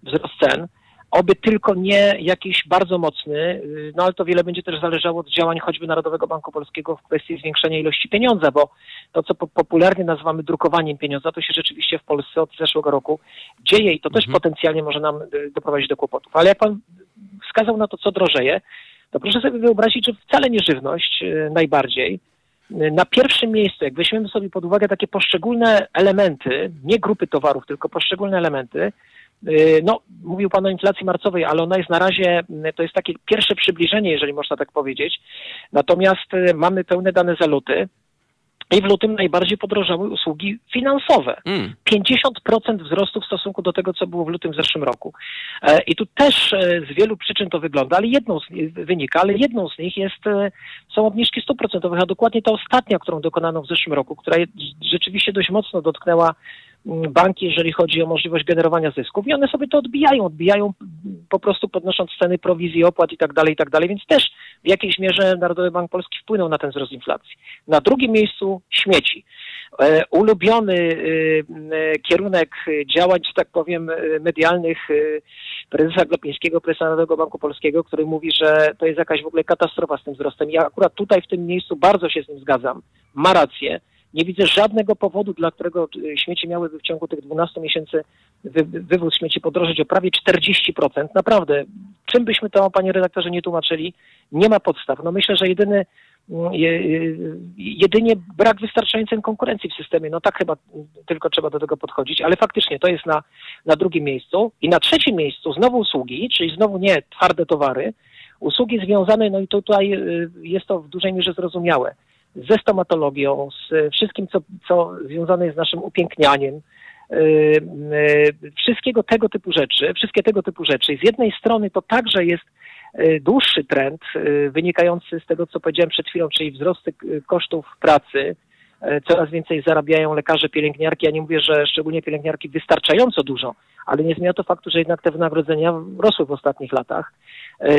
[SPEAKER 4] wzrost cen. Oby tylko nie jakiś bardzo mocny, y, no ale to wiele będzie też zależało od działań choćby Narodowego Banku Polskiego w kwestii zwiększenia ilości pieniądza, bo to, co popularnie nazywamy drukowaniem pieniądza, to się rzeczywiście w Polsce od zeszłego roku dzieje i to też mhm. potencjalnie może nam y, doprowadzić do kłopotów. Ale jak pan wskazał na to, co drożeje, to proszę sobie wyobrazić, że wcale nie żywność y, najbardziej. Na pierwszym miejscu, jak weźmiemy sobie pod uwagę takie poszczególne elementy, nie grupy towarów, tylko poszczególne elementy, no, mówił Pan o inflacji marcowej, ale ona jest na razie, y, to jest takie pierwsze przybliżenie, jeżeli można tak powiedzieć. Natomiast y, mamy pełne dane za luty. I w lutym najbardziej podrożały usługi finansowe. Mm. 50% wzrostu w stosunku do tego, co było w lutym w zeszłym roku. E, I tu też e, z wielu przyczyn to wygląda, ale jedną z nich wynika, ale jedną z nich jest, e, są obniżki stóp procentowych, a dokładnie ta ostatnia, którą dokonano w zeszłym roku, która rzeczywiście dość mocno dotknęła Mm, banki, jeżeli chodzi o możliwość generowania zysków i one sobie to odbijają, odbijają po prostu podnosząc ceny prowizji, opłat i tak dalej, i tak dalej, więc też w jakiejś mierze Narodowy Bank Polski wpłynął na ten wzrost inflacji. Na drugim miejscu śmieci. E, ulubiony e, e, kierunek działań, że tak powiem, medialnych prezesa Glapińskiego, prezesa Narodowego Banku Polskiego, który mówi, że to jest jakaś w ogóle katastrofa z tym wzrostem. Ja akurat tutaj w tym miejscu bardzo się z nim zgadzam. Ma rację nie widzę żadnego powodu, dla którego y, śmieci miałyby w ciągu tych 12 miesięcy wy, wywóz śmieci podrożyć o prawie 40%. Naprawdę, czym byśmy to, panie redaktorze, nie tłumaczyli, nie ma podstaw. No myślę, że jedyny mm, jedynie brak wystarczającej konkurencji w systemie. No tak chyba tylko trzeba do tego podchodzić, ale faktycznie to jest na, na drugim miejscu. I na trzecim miejscu znowu usługi, czyli znowu nie twarde towary, usługi związane, no i tutaj y, jest to w dużej mierze zrozumiałe ze stomatologią, z wszystkim, co, co związane jest z naszym upięknianiem, y, y, wszystkiego tego typu rzeczy, wszystkie tego typu rzeczy. Z jednej strony to także jest y, dłuższy trend wynikający z tego, co powiedziałem przed chwilą, czyli wzrosty kosztów pracy. Coraz więcej zarabiają lekarze, pielęgniarki. Ja nie mówię, że szczególnie pielęgniarki wystarczająco dużo, ale nie zmienia to faktu, że jednak te wynagrodzenia rosły w ostatnich latach.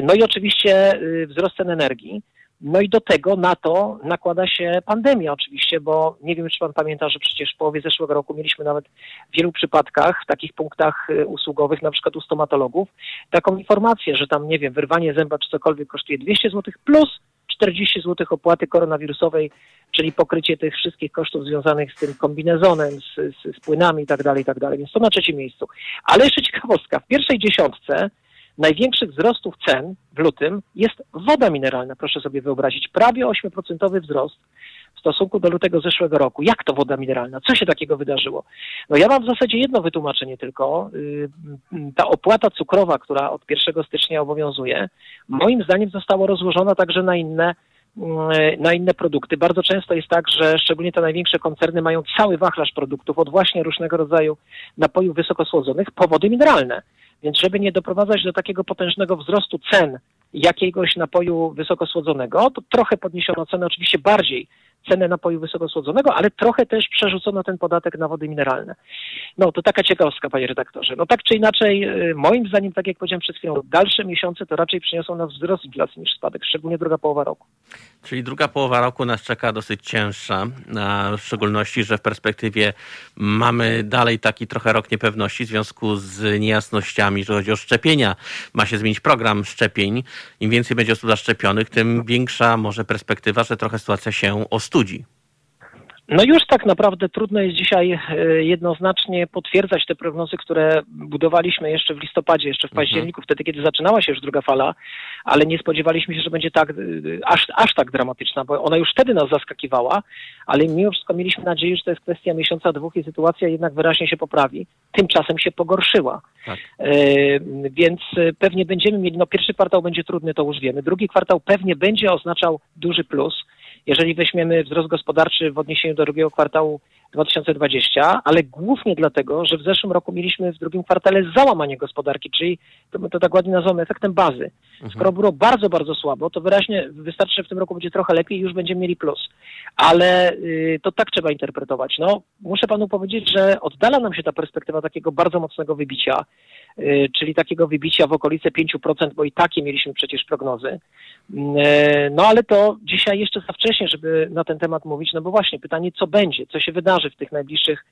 [SPEAKER 4] No i oczywiście wzrost cen energii. No i do tego na to nakłada się pandemia oczywiście, bo nie wiem, czy pan pamięta, że przecież w połowie zeszłego roku mieliśmy nawet w wielu przypadkach, w takich punktach y, usługowych, na przykład u stomatologów, taką informację, że tam, nie wiem, wyrwanie zęba czy cokolwiek kosztuje 200 zł plus 40 zł opłaty koronawirusowej, czyli pokrycie tych wszystkich kosztów związanych z tym kombinezonem, z, z, z płynami i tak dalej, i tak. Więc to na trzecim miejscu. Ale jeszcze ciekawostka. W pierwszej dziesiątce największych wzrostów cen w lutym jest woda mineralna. Proszę sobie wyobrazić, prawie 8% wzrost w stosunku do lutego zeszłego roku. Jak to woda mineralna? Co się takiego wydarzyło? No ja mam w zasadzie jedno wytłumaczenie tylko. Y, ta opłata cukrowa, która od 1 stycznia obowiązuje, moim zdaniem została rozłożona także na inne y, na inne produkty. Bardzo często jest tak, że szczególnie te największe koncerny mają cały wachlarz produktów od właśnie różnego rodzaju napojów wysokosłodzonych po wody mineralne. Więc żeby nie doprowadzać do takiego potężnego wzrostu cen jakiegoś napoju wysokosłodzonego, to trochę podniesiono cenę, oczywiście bardziej cenę napoju wysokosłodzonego, ale trochę też przerzucono ten podatek na wody mineralne. No to taka ciekawostka, panie redaktorze. No tak czy inaczej, y, moim zdaniem, tak jak powiedziałem przed chwilą, dalsze miesiące to raczej przyniosą nam wzrost inflacji niż spadek, szczególnie druga połowa roku.
[SPEAKER 1] Czyli druga połowa roku nas czeka dosyć cięższa, w szczególności, że w perspektywie mamy dalej taki trochę rok niepewności w związku z niejasnościami, jeżeli chodzi o szczepienia. Ma się zmienić program szczepień. Im więcej będzie osób zaszczepionych, tym większa może perspektywa, że trochę sytuacja się ostudzi.
[SPEAKER 4] No już tak naprawdę trudno jest dzisiaj e, jednoznacznie potwierdzać te prognozy, które budowaliśmy jeszcze w listopadzie, jeszcze w mhm. październiku, wtedy kiedy zaczynała się już druga fala, ale nie spodziewaliśmy się, że będzie tak, e, aż, aż tak dramatyczna, bo ona już wtedy nas zaskakiwała, ale mimo wszystko mieliśmy nadzieję, że to jest kwestia miesiąca, dwóch i sytuacja jednak wyraźnie się poprawi. Tymczasem się pogorszyła. Tak. E, więc pewnie będziemy mieli, no pierwszy kwartał będzie trudny, to już wiemy. Drugi kwartał pewnie będzie oznaczał duży plus jeżeli weźmiemy wzrost gospodarczy w odniesieniu do drugiego kwartału 2020, ale głównie dlatego, że w zeszłym roku mieliśmy w drugim kwartale załamanie gospodarki, czyli to, to tak ładnie nazywamy efektem bazy. Mhm. Skoro było bardzo, bardzo słabo, to wyraźnie wystarczy, że w tym roku będzie trochę lepiej i już będziemy mieli plus. Ale y, to tak trzeba interpretować. No, muszę panu powiedzieć, że oddala nam się ta perspektywa takiego bardzo mocnego wybicia. Y, czyli takiego wybicia w okolice 5%, bo i takie mieliśmy przecież prognozy. Y, no ale to dzisiaj jeszcze za wcześnie, żeby na ten temat mówić, no bo właśnie pytanie, co będzie, co się wydarzy. Wydarzy w tych najbliższych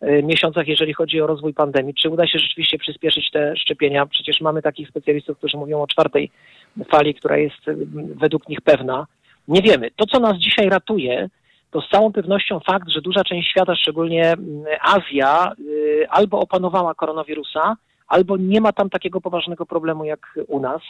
[SPEAKER 4] e, miesiącach, jeżeli chodzi o rozwój pandemii. Czy uda się rzeczywiście przyspieszyć te szczepienia? Przecież mamy takich specjalistów, którzy mówią o czwartej fali, która jest według nich pewna. Nie wiemy. To, co nas dzisiaj ratuje, to z całą pewnością fakt, że duża część świata, szczególnie Azja, y, albo opanowała koronawirusa, albo nie ma tam takiego poważnego problemu jak u nas.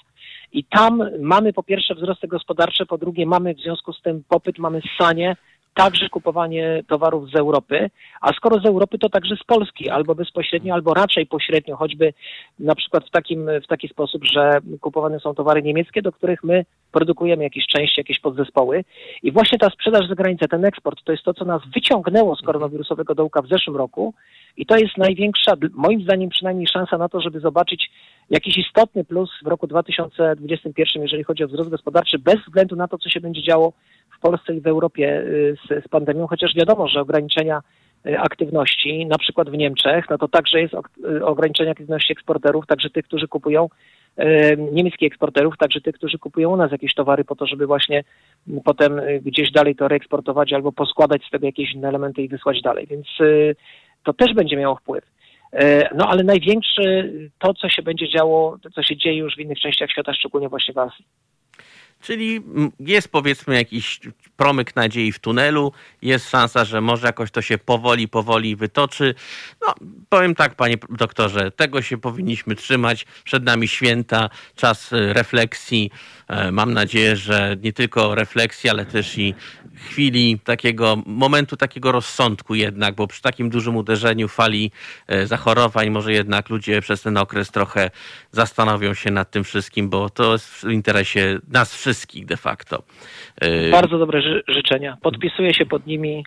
[SPEAKER 4] I tam mamy po pierwsze wzrosty gospodarcze, po drugie mamy w związku z tym popyt, mamy ssanie, także kupowanie towarów z Europy, a skoro z Europy, to także z Polski, albo bezpośrednio, albo raczej pośrednio, choćby na przykład w, takim, w taki sposób, że kupowane są towary niemieckie, do których my produkujemy jakieś części, jakieś podzespoły. I właśnie ta sprzedaż za granicę, ten eksport, to jest to, co nas wyciągnęło z koronawirusowego dołka w zeszłym roku i to jest największa, moim zdaniem przynajmniej szansa na to, żeby zobaczyć jakiś istotny plus w roku 2021, jeżeli chodzi o wzrost gospodarczy, bez względu na to, co się będzie działo w Polsce i w Europie y, z, z pandemią, chociaż wiadomo, że ograniczenia y, aktywności, na przykład w Niemczech, no to także jest y, ograniczenie aktywności eksporterów, także tych, którzy kupują niemieckich eksporterów, także tych, którzy kupują u nas jakieś towary po to, żeby właśnie potem gdzieś dalej to reeksportować albo poskładać z tego jakieś inne elementy i wysłać dalej. Więc to też będzie miało wpływ. No ale największy to, co się będzie działo, to, co się dzieje już w innych częściach świata, szczególnie właśnie w Azji.
[SPEAKER 1] Czyli jest powiedzmy jakiś promyk nadziei w tunelu, jest szansa, że może jakoś to się powoli, powoli wytoczy. No, powiem tak, panie doktorze, tego się powinniśmy trzymać. Przed nami święta, czas refleksji. E, mam nadzieję, że nie tylko refleksji, ale też i chwili takiego momentu takiego rozsądku jednak, bo przy takim dużym uderzeniu fali e, zachorowań może jednak ludzie przez ten okres trochę zastanowią się nad tym wszystkim, bo to jest w interesie nas wszystkich de facto.
[SPEAKER 4] E, Bardzo dobre ży życzenia. Podpisuję się pod nimi.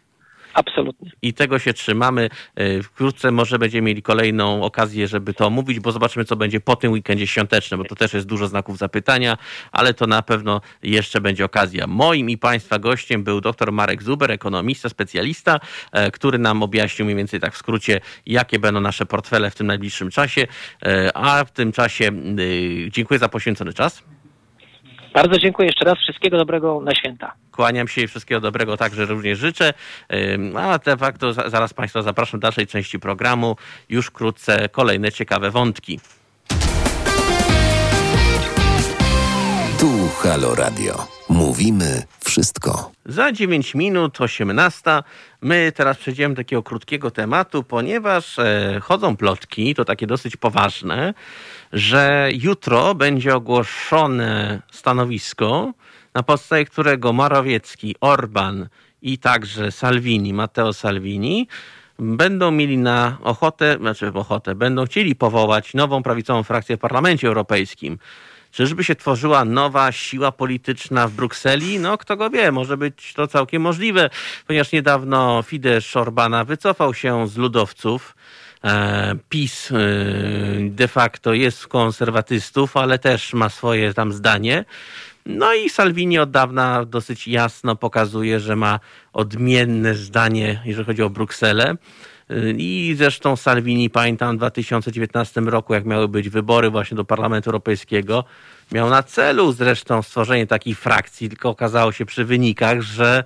[SPEAKER 4] Absolutnie.
[SPEAKER 1] I tego się trzymamy. E, wkrótce może będziemy mieli kolejną okazję, żeby to omówić, bo zobaczymy, co będzie po tym weekendzie świątecznym, bo to też jest dużo znaków zapytania, ale to na pewno jeszcze będzie okazja. Moim i Państwa gościem był dr Marek Zuber, ekonomista, specjalista, e, który nam objaśnił mniej więcej tak w skrócie, jakie będą nasze portfele w tym najbliższym czasie. E, a w tym czasie dziękuję za poświęcony czas.
[SPEAKER 4] Bardzo dziękuję jeszcze raz. Wszystkiego dobrego na święta.
[SPEAKER 1] Kłaniam się i wszystkiego dobrego także również życzę. A de facto zaraz Państwa zapraszam do dalszej części programu. Już wkrótce kolejne ciekawe wątki.
[SPEAKER 2] Tu Halo Radio. Mówimy wszystko.
[SPEAKER 1] Za 9 minut, 18. My teraz przejdziemy do takiego krótkiego tematu, ponieważ e, chodzą plotki, to takie dosyć poważne, że jutro będzie ogłoszone stanowisko, na podstawie którego Morawiecki, Orban i także Salvini, Matteo Salvini, będą mieli na ochotę, znaczy ochotę, będą chcieli powołać nową prawicową frakcję w Parlamencie Europejskim. Czyżby się tworzyła nowa siła polityczna w Brukseli? No, kto go wie, może być to całkiem możliwe, ponieważ niedawno Fidesz Orbana wycofał się z ludowców. E, PiS e, de facto jest konserwatystów, ale też ma swoje tam zdanie. No i Salvini od dawna dosyć jasno pokazuje, że ma odmienne zdanie, jeżeli chodzi o Brukselę. I zresztą Salvini, pamiętam, w 2019 roku, jak miały być wybory właśnie do Parlamentu Europejskiego, miał na celu zresztą stworzenie takiej frakcji, tylko okazało się przy wynikach, że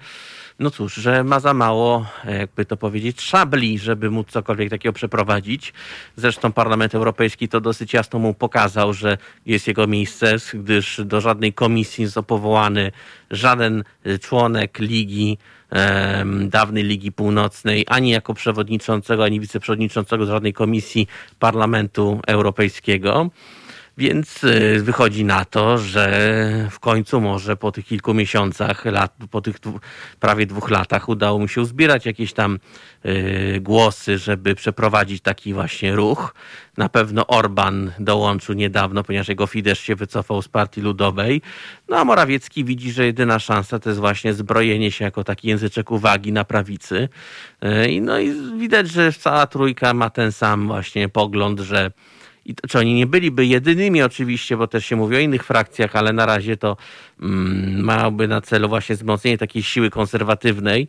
[SPEAKER 1] no cóż, że ma za mało, jakby to powiedzieć, szabli, żeby móc cokolwiek takiego przeprowadzić. Zresztą Parlament Europejski to dosyć jasno mu pokazał, że jest jego miejsce, gdyż do żadnej komisji nie został powołany żaden członek Ligi dawnej Ligi Północnej, ani jako przewodniczącego, ani wiceprzewodniczącego żadnej komisji Parlamentu Europejskiego. Więc y, wychodzi na to, że w końcu może po tych kilku miesiącach, lat, po tych prawie dwóch latach udało mu się uzbierać jakieś tam y, głosy, żeby przeprowadzić taki właśnie ruch. Na pewno Orban dołączył niedawno, ponieważ jego Fidesz się wycofał z Partii Ludowej. No a Morawiecki widzi, że jedyna szansa to jest właśnie zbrojenie się jako taki języczek uwagi na prawicy. Y, no i widać, że cała trójka ma ten sam właśnie pogląd, że i to, czy oni nie byliby jedynymi oczywiście, bo też się mówi o innych frakcjach, ale na razie to mm, miałoby na celu właśnie wzmocnienie takiej siły konserwatywnej.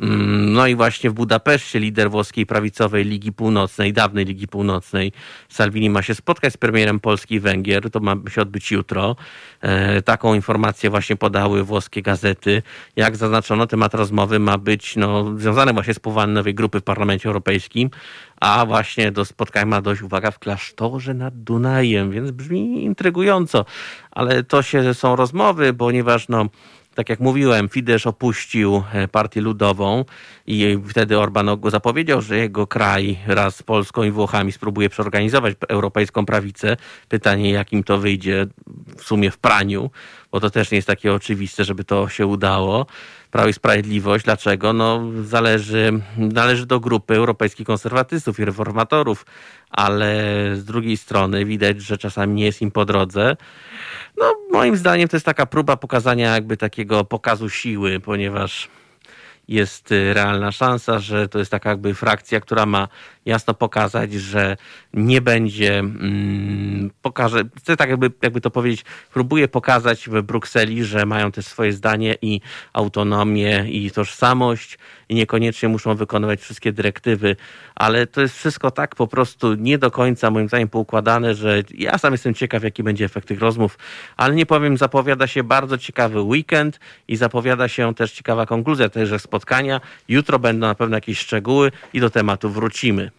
[SPEAKER 1] Mm, no i właśnie w Budapeszcie lider włoskiej prawicowej Ligi Północnej, dawnej Ligi Północnej, Salvini ma się spotkać z premierem Polski i Węgier. To ma się odbyć jutro. E, taką informację właśnie podały włoskie gazety. Jak zaznaczono, temat rozmowy ma być no, związany właśnie z powołaniem nowej grupy w Parlamencie Europejskim, a właśnie do spotkania ma dojść, uwaga, w klasztorze nad Dunajem, więc brzmi intrygująco. Ale to się są rozmowy, ponieważ no, tak jak mówiłem, Fidesz opuścił e, partię ludową i wtedy Orban zapowiedział, że jego kraj raz z Polską i Włochami spróbuje przeorganizować europejską prawicę. Pytanie, jakim to wyjdzie w sumie w praniu, bo to też nie jest takie oczywiste, żeby to się udało. Prawo i Sprawiedliwość. Dlaczego? No, zależy, należy do grupy europejskich konserwatystów i reformatorów, ale z drugiej strony widać, że czasami nie jest im po drodze. No, moim zdaniem to jest taka próba pokazania jakby takiego pokazu siły, ponieważ jest y, realna szansa, że to jest taka jakby frakcja, która ma jasno pokazać, że nie będzie, mm, pokaże, chcę tak jakby, jakby to powiedzieć, próbuje pokazać w Brukseli, że mają też swoje zdanie i autonomię i tożsamość i niekoniecznie muszą wykonywać wszystkie dyrektywy, ale to jest wszystko tak po prostu nie do końca moim zdaniem poukładane, że ja sam jestem ciekaw, jaki będzie efekt tych rozmów, ale nie powiem, zapowiada się bardzo ciekawy weekend i zapowiada się też ciekawa konkluzja tejże spotkania. Jutro będą na pewno jakieś szczegóły i do tematu wrócimy.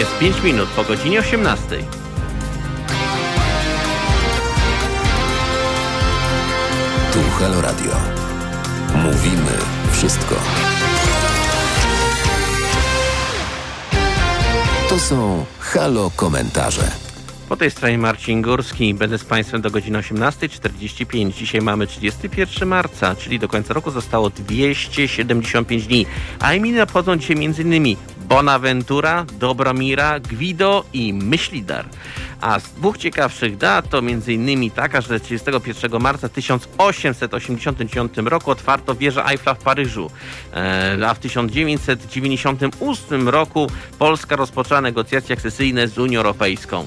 [SPEAKER 1] Jest 5 minut po godzinie 18.
[SPEAKER 2] Tu Halo Radio. Mówimy wszystko. To są Halo komentarze.
[SPEAKER 1] Po tej stronie Marcin Górski. Będę z Państwem do godziny 18.45. Dzisiaj mamy 31 marca, czyli do końca roku zostało 275 dni. A imienia obchodzą dzisiaj m.in. Bonaventura, Dobromira, Gwido i Myślidar. A z dwóch ciekawszych dat to m.in. taka, że 31 marca 1889 roku otwarto wieżę Eiffla w Paryżu, e, a w 1998 roku Polska rozpoczęła negocjacje akcesyjne z Unią Europejską.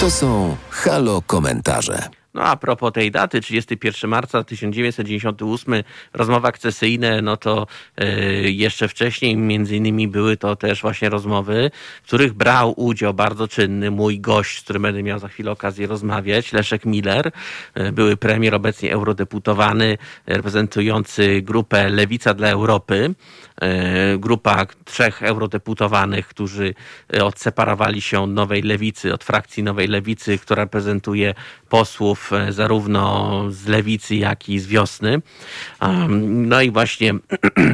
[SPEAKER 2] To są Halo komentarze.
[SPEAKER 1] No a propos tej daty, 31 marca 1998, rozmowy akcesyjne, no to yy, jeszcze wcześniej między innymi były to też właśnie rozmowy, w których brał udział bardzo czynny mój gość, z którym będę miał za chwilę okazję rozmawiać, Leszek Miller, yy, były premier, obecnie eurodeputowany, reprezentujący grupę Lewica dla Europy. E, grupa trzech eurodeputowanych, którzy e, odseparowali się od Nowej Lewicy, od frakcji Nowej Lewicy, która reprezentuje posłów e, zarówno z Lewicy, jak i z Wiosny. No i właśnie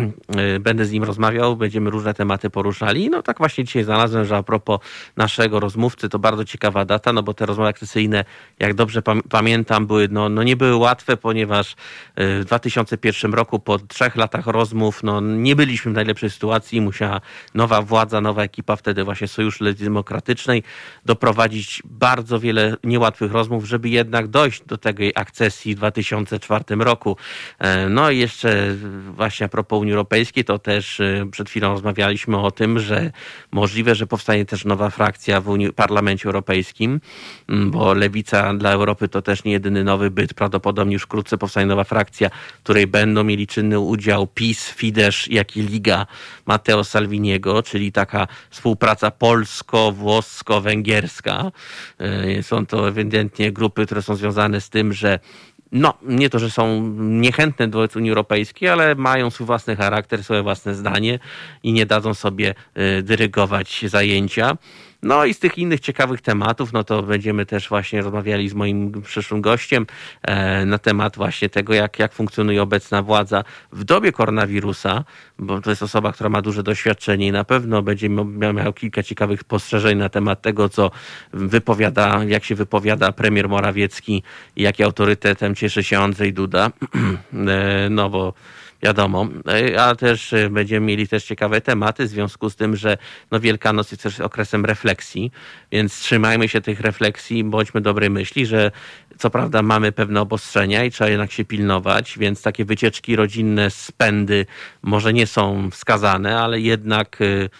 [SPEAKER 1] będę z nim rozmawiał, będziemy różne tematy poruszali. No tak właśnie dzisiaj znalazłem, że a propos naszego rozmówcy, to bardzo ciekawa data, no bo te rozmowy akcesyjne, jak dobrze pamiętam, były, no, no nie były łatwe, ponieważ w 2001 roku po trzech latach rozmów, no nie byliśmy w najlepszej sytuacji. Musiała nowa władza, nowa ekipa, wtedy właśnie Sojuszu Demokratycznej, doprowadzić bardzo wiele niełatwych rozmów, żeby jednak dojść do tej akcesji w 2004 roku. E, no i jeszcze właśnie a propos Unii Europejskiej, to też e, przed chwilą rozmawialiśmy o tym, że możliwe, że powstanie też nowa frakcja w Unii, Parlamencie Europejskim, bo Lewica dla Europy to też nie jedyny nowy byt. Prawdopodobnie już wkrótce powstanie nowa frakcja, w której będą mieli czynny udział PiS, Fidesz, jak i Liga Matteo Salviniego, czyli taka współpraca polsko-włosko-węgierska. E, są to ewidentnie grupy, które są związane z tym, że no, nie to, że są niechętne wobec Unii Europejskiej, ale mają swój własny charakter, swoje własne zdanie i nie dadzą sobie e, dyrygować zajęcia. No i z tych innych ciekawych tematów, no to będziemy też właśnie rozmawiali z moim przyszłym gościem e, na temat właśnie tego, jak, jak funkcjonuje obecna władza w dobie koronawirusa, bo to jest osoba, która ma duże doświadczenie i na pewno będzie miał, kilka ciekawych spostrzeżeń na temat tego, co wypowiada, jak się wypowiada premier Morawiecki i jaki autorytetem cieszy się Andrzej Duda. E, no bo wiadomo, e, a też e, będziemy mieli też ciekawe tematy w związku z tym, że no Wielkanoc jest też okresem refleksji, więc trzymajmy się tych refleksji, bądźmy dobrej myśli, że co prawda mamy pewne obostrzenia i trzeba jednak się pilnować, więc takie wycieczki rodzinne, spędy może nie są wskazane, ale jednak y,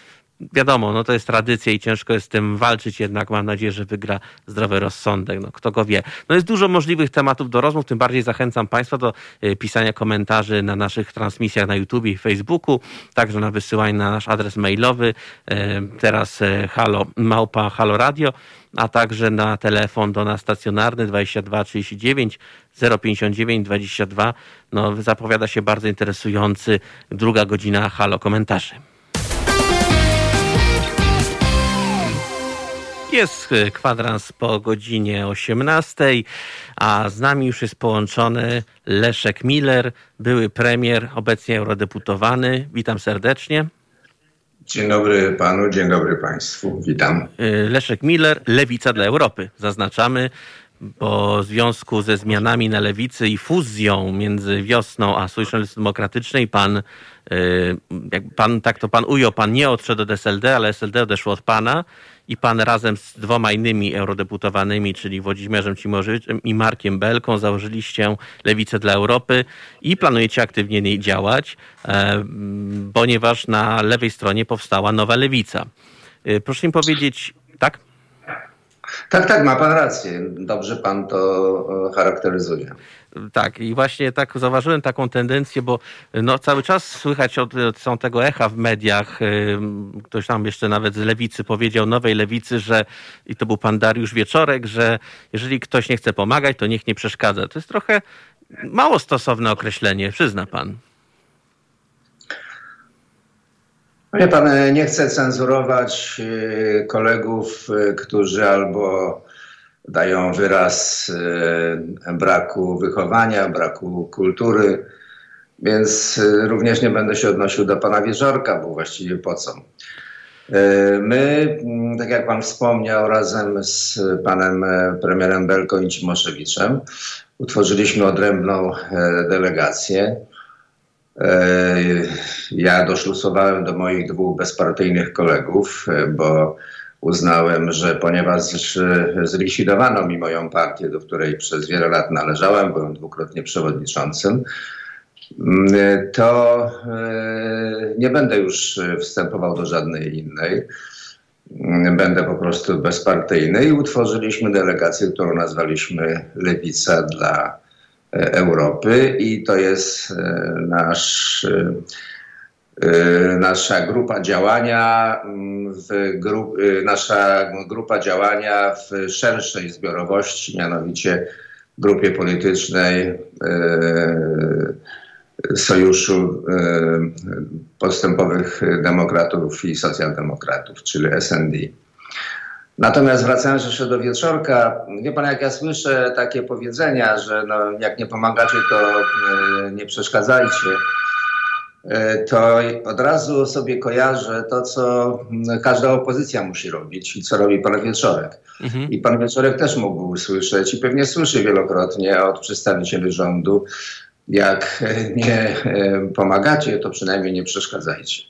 [SPEAKER 1] wiadomo, no to jest tradycja i ciężko jest z tym walczyć, jednak mam nadzieję, że wygra zdrowy rozsądek. No, kto go wie. No jest dużo możliwych tematów do rozmów, tym bardziej zachęcam Państwa do y, pisania komentarzy na naszych transmisjach na YouTube i Facebooku, także na wysyłanie na nasz adres mailowy, y, teraz halo, małpa halo radio, a także na telefon do nas stacjonarny 22 39 059 22. No, zapowiada się bardzo interesujący druga godzina halo komentarzy. Jest kwadrans po godzinie 18, a z nami już jest połączony Leszek Miller, były premier, obecnie eurodeputowany. Witam serdecznie.
[SPEAKER 5] Dzień dobry panu, dzień dobry państwu. Witam.
[SPEAKER 1] Leszek Miller, Lewica dla Europy. Zaznaczamy, bo w związku ze zmianami na lewicy i fuzją między wiosną a Sojuszu Demokratycznej pan, jak pan tak to pan ujął, pan nie odszedł od SLD, ale SLD odeszło od pana i pan razem z dwoma innymi eurodeputowanymi, czyli Włodzimierzem Cimorzyczem i Markiem Belką założyliście Lewicę dla Europy i planujecie aktywnie niej działać, ponieważ na lewej stronie powstała nowa Lewica. Proszę mi powiedzieć, tak?
[SPEAKER 5] Tak, tak, ma pan rację. Dobrze pan to charakteryzuje.
[SPEAKER 1] Tak, i właśnie tak zauważyłem taką tendencję, bo no, cały czas słychać od, są tego echa w mediach. Ktoś tam jeszcze nawet z lewicy powiedział, nowej lewicy, że i to był pan Dariusz Wieczorek, że jeżeli ktoś nie chce pomagać, to niech nie przeszkadza. To jest trochę mało stosowne określenie, przyzna pan.
[SPEAKER 5] Wie pan, nie chcę cenzurować kolegów, którzy albo dają wyraz braku wychowania, braku kultury, więc również nie będę się odnosił do pana Wieżorka, bo właściwie po co. My, tak jak pan wspomniał, razem z panem premierem Belką i Cimoszewiczem utworzyliśmy odrębną delegację. Ja doszlusowałem do moich dwóch bezpartyjnych kolegów, bo uznałem, że ponieważ zlikwidowano mi moją partię, do której przez wiele lat należałem, byłem dwukrotnie przewodniczącym, to nie będę już wstępował do żadnej innej. Będę po prostu bezpartyjny i utworzyliśmy delegację, którą nazwaliśmy Lewica dla Europy i to jest nasz nasza grupa działania w gru, nasza grupa działania w szerszej zbiorowości, mianowicie grupie politycznej Sojuszu Postępowych Demokratów i Socjaldemokratów, czyli SND. Natomiast wracając jeszcze do wieczorka, wie pan, jak ja słyszę takie powiedzenia, że no, jak nie pomagacie, to nie przeszkadzajcie to od razu sobie kojarzę to, co każda opozycja musi robić i co robi pan Wieczorek. Mhm. I pan Wieczorek też mógł usłyszeć i pewnie słyszy wielokrotnie od przedstawicieli rządu, jak nie pomagacie, to przynajmniej nie przeszkadzajcie.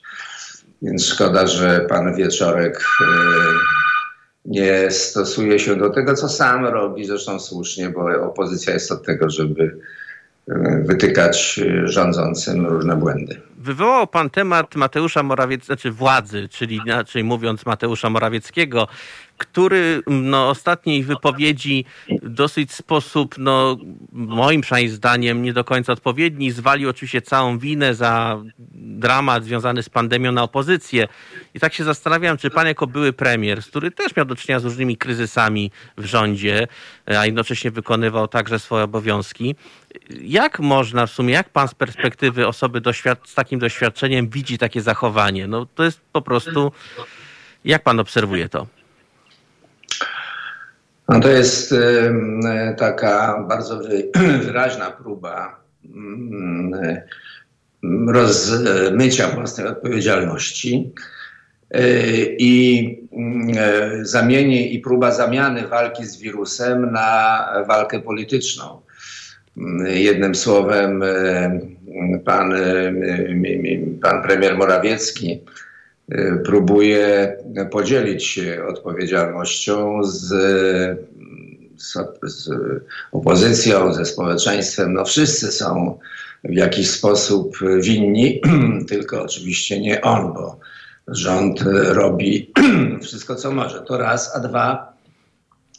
[SPEAKER 5] Więc szkoda, że pan Wieczorek nie stosuje się do tego, co sam robi, zresztą słusznie, bo opozycja jest od tego, żeby wytykać rządzącym różne błędy.
[SPEAKER 1] Wywołał pan temat Mateusza Morawieckiego, znaczy władzy, czyli inaczej mówiąc Mateusza Morawieckiego, który no, ostatniej wypowiedzi dosyć sposób, no, moim przynajmniej zdaniem, nie do końca odpowiedni, zwalił oczywiście całą winę za dramat związany z pandemią na opozycję. I tak się zastanawiam, czy pan jako były premier, który też miał do czynienia z różnymi kryzysami w rządzie, a jednocześnie wykonywał także swoje obowiązki, jak można w sumie, jak pan z perspektywy osoby z takim doświadczeniem widzi takie zachowanie? No to jest po prostu, jak pan obserwuje to?
[SPEAKER 5] No to jest taka bardzo wyraźna próba y, rozmycia własnej odpowiedzialności y, i zamieni i próba zamiany walki z wirusem na walkę polityczną. Jednym słowem, pan, pan premier Morawiecki próbuje podzielić się odpowiedzialnością z, z, z opozycją, ze społeczeństwem. No wszyscy są w jakiś sposób winni, tylko oczywiście nie on, bo rząd robi wszystko, co może. To raz, a dwa,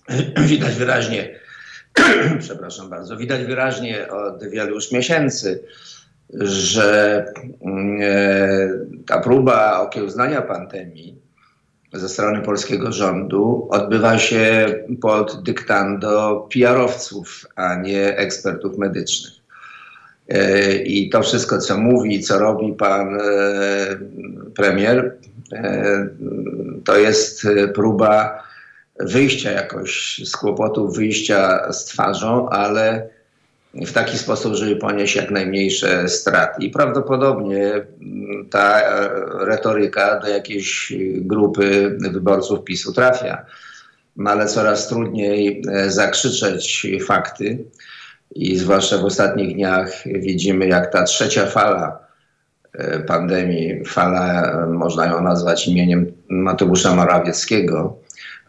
[SPEAKER 5] widać wyraźnie, przepraszam bardzo, widać wyraźnie od wielu już miesięcy, że mm, e, ta próba okiełznania pandemii ze strony polskiego rządu odbywa się pod dyktando PR-owców, a nie ekspertów medycznych. E, I to wszystko, co mówi, co robi pan e, premier, to jest próba wyjścia jakoś z kłopotów, wyjścia z twarzą, ale w taki sposób, żeby ponieść jak najmniejsze straty. I prawdopodobnie mm, ta e, retoryka do jakiejś grupy wyborców PiSu trafia. No ale coraz trudniej e, zakrzyczeć fakty. I zwłaszcza w ostatnich dniach widzimy, jak ta trzecia fala e, pandemii, fala, można ją nazwać imieniem Mateusza Morawieckiego,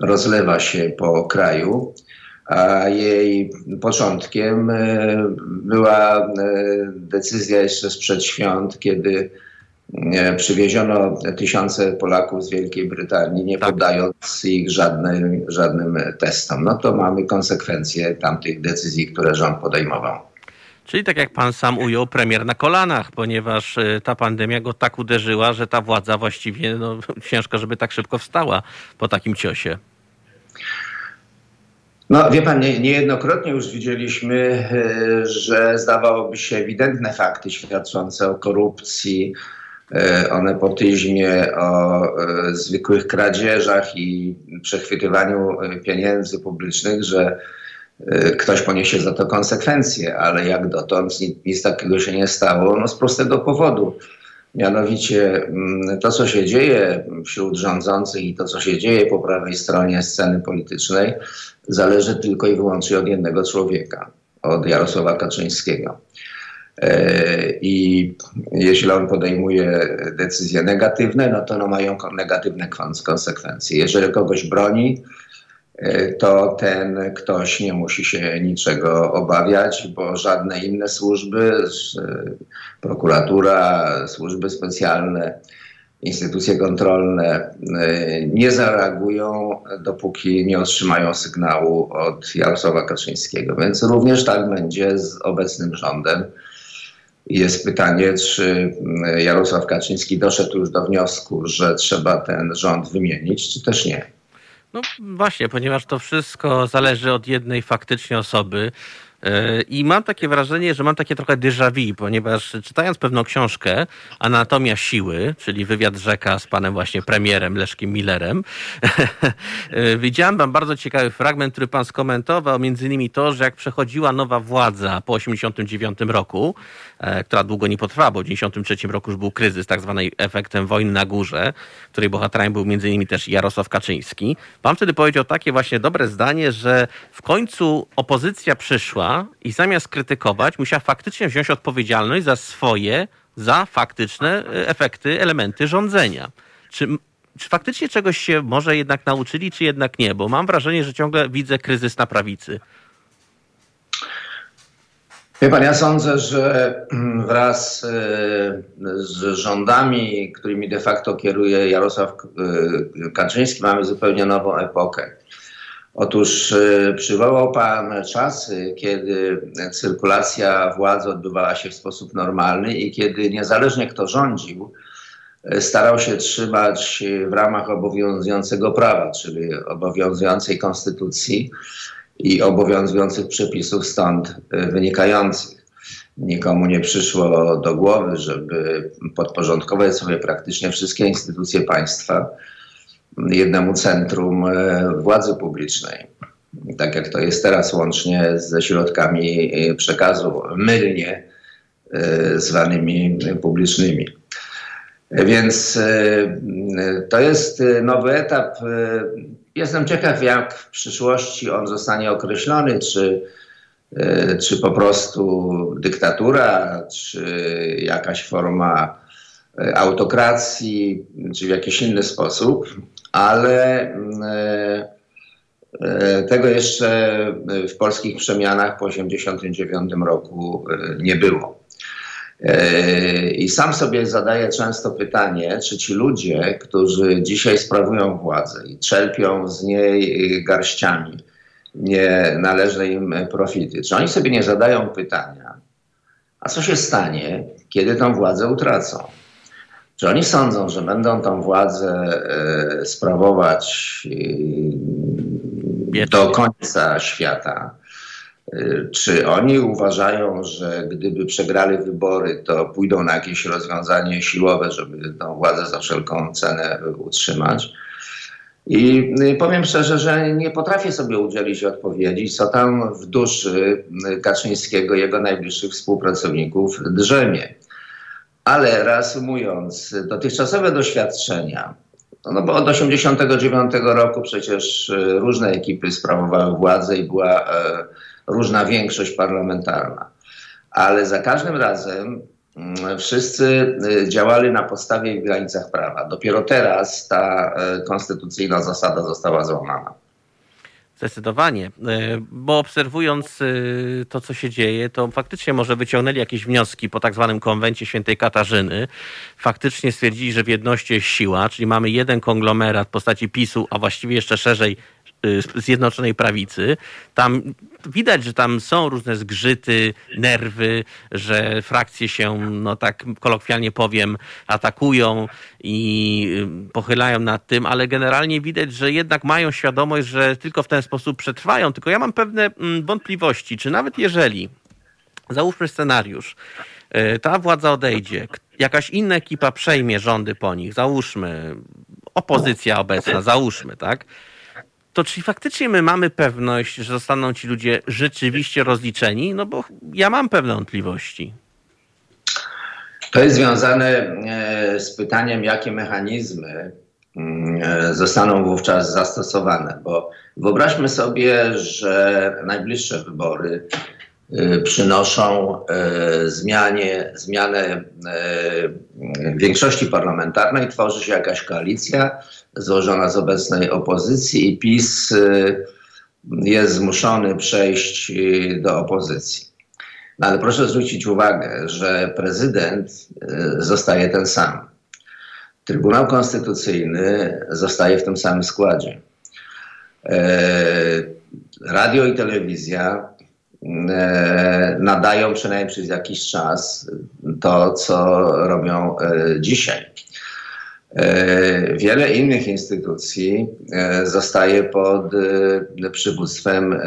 [SPEAKER 5] rozlewa się po kraju a jej początkiem e, była e, decyzja jeszcze sprzed świąt, kiedy e, przywieziono tysiące Polaków z Wielkiej Brytanii, nie tak. poddając ich żadnym, żadnym testom. No to mamy konsekwencje tamtych decyzji, które rząd podejmował.
[SPEAKER 1] Czyli tak jak pan sam ujął, premier na kolanach, ponieważ ta pandemia go tak uderzyła, że ta władza właściwie no, ciężko, żeby tak szybko wstała po takim ciosie.
[SPEAKER 5] No wie pan, nie, niejednokrotnie już widzieliśmy, e, że zdawałoby się ewidentne fakty świadczące o korupcji, e, o nepotyzmie, o e, zwykłych kradzieżach i przechwytywaniu pieniędzy publicznych, że ktoś poniesie za to konsekwencje, ale jak dotąd nic, nic takiego się nie stało, no z prostego powodu. Mianowicie mm, to, co się dzieje wśród rządzących i to, co się dzieje po prawej stronie sceny politycznej, zależy tylko i wyłącznie od jednego człowieka, od Jarosława Kaczyńskiego. E, I jeśli on podejmuje decyzje negatywne, no to one mają negatywne konsekwencje. Jeżeli kogoś broni, to ten ktoś nie musi się niczego obawiać, bo żadne inne służby, prokuratura, służby specjalne, instytucje kontrolne y, nie zareagują, dopóki nie otrzymają sygnału od Jarosława Kaczyńskiego. Więc również tak będzie z obecnym rządem. Jest pytanie, czy y, Jarosław Kaczyński doszedł już do wniosku, że trzeba ten rząd wymienić, czy też nie.
[SPEAKER 1] No właśnie, ponieważ to wszystko zależy od jednej faktycznie osoby. I mam takie wrażenie, że mam takie trochę déjà vu, ponieważ czytając pewną książkę, Anatomia Siły, czyli wywiad rzeka z panem właśnie premierem Leszkiem Millerem, widziałem tam bardzo ciekawy fragment, który pan skomentował, między innymi to, że jak przechodziła nowa władza po 89 roku, e, która długo nie potrwała, bo w 93 roku już był kryzys, tak zwany efektem wojny na górze, której bohaterem był między innymi też Jarosław Kaczyński. Pan wtedy powiedział takie właśnie dobre zdanie, że w końcu opozycja przyszła i zamiast krytykować, musiała faktycznie wziąć odpowiedzialność za swoje, za faktyczne e, efekty, elementy rządzenia. Czy, czy faktycznie czegoś się może jednak nauczyli, czy jednak nie? Bo mam wrażenie, że ciągle widzę kryzys na prawicy.
[SPEAKER 5] Wie pan, ja sądzę, że mm, wraz e, z rządami, którymi de facto kieruje Jarosław e, Kaczyński, mamy zupełnie nową epokę. Otóż y, przywołał Pan czasy, kiedy cyrkulacja władzy odbywała się w sposób normalny i kiedy niezależnie kto rządził, y, starał się trzymać w ramach obowiązującego prawa, czyli obowiązującej konstytucji i obowiązujących przepisów stąd y, wynikających. Nikomu nie przyszło do głowy, żeby podporządkować sobie praktycznie wszystkie instytucje państwa jednemu centrum e, władzy publicznej. Tak jak to jest teraz, łącznie ze środkami e, przekazu mylnie e, zwanymi publicznymi. Więc to jest nowy etap. Jestem ciekaw, jak w przyszłości on zostanie określony, czy czy po prostu dyktatura, czy jakaś forma autokracji, czy w jakiś inny sposób, ale tego jeszcze w polskich przemianach po 1989 roku nie było. I sam sobie zadaję często pytanie, czy ci ludzie, którzy dzisiaj sprawują władzę i czerpią z niej garściami nie należne im profity, czy oni sobie nie zadają pytania, a co się stanie, kiedy tą władzę utracą? Czy oni sądzą, że będą tą władzę e, sprawować e, do końca świata? Y, czy oni uważają, że gdyby przegrali wybory, to pójdą na jakieś rozwiązanie siłowe, żeby tę władzę za wszelką cenę utrzymać? I y, powiem szczerze, że nie potrafię sobie udzielić odpowiedzi, co tam w duszy Kaczyńskiego, jego najbliższych współpracowników drzemie. Ale reasumując, dotychczasowe doświadczenia, no bo od 1989 roku przecież y, różne ekipy sprawowały władzę i była e, różna większość parlamentarna. Ale za każdym razem mm, wszyscy y, działali na podstawie i w granicach prawa. Dopiero teraz ta konstytucyjna zasada została złamana.
[SPEAKER 1] Zdecydowanie, y, bo obserwując to, co się dzieje, to faktycznie może wyciągnęli jakieś wnioski po tak zwanym konwencie świętej Katarzyny. Faktycznie stwierdzili, że w jedności jest siła, czyli mamy jeden konglomerat w postaci PiSu, a właściwie jeszcze szerzej Zjednoczonej Prawicy. Tam widać, że tam są różne zgrzyty, nerwy, że frakcje się, no tak kolokwialnie powiem, atakują i y, pochylają nad tym, ale generalnie widać, że jednak mają świadomość, że tylko w ten sposób przetrwają. Tylko ja mam pewne mm, wątpliwości, czy nawet jeżeli, załóżmy scenariusz, y, ta władza odejdzie, jakaś inna ekipa przejmie rządy po nich, załóżmy, opozycja obecna, załóżmy, tak? To czy faktycznie my mamy pewność, że zostaną ci ludzie rzeczywiście rozliczeni? No bo ja mam pewne wątpliwości.
[SPEAKER 5] To jest związane e, z pytaniem, jakie mechanizmy mm, e, zostaną wówczas zastosowane, bo wyobraźmy sobie, że najbliższe wybory przynoszą zmianie, zmianę większości parlamentarnej, tworzy się jakaś koalicja, złożona z obecnej opozycji i PiS y, jest zmuszony przejść y, do opozycji. No ale proszę zwrócić uwagę, że prezydent y, zostaje ten sam. Trybunał Konstytucyjny zostaje w tym samym składzie. Radio i telewizja nadają przynajmniej przez jakiś czas to, co robią dzisiaj. E, wiele innych instytucji e, zostaje pod e, przywództwem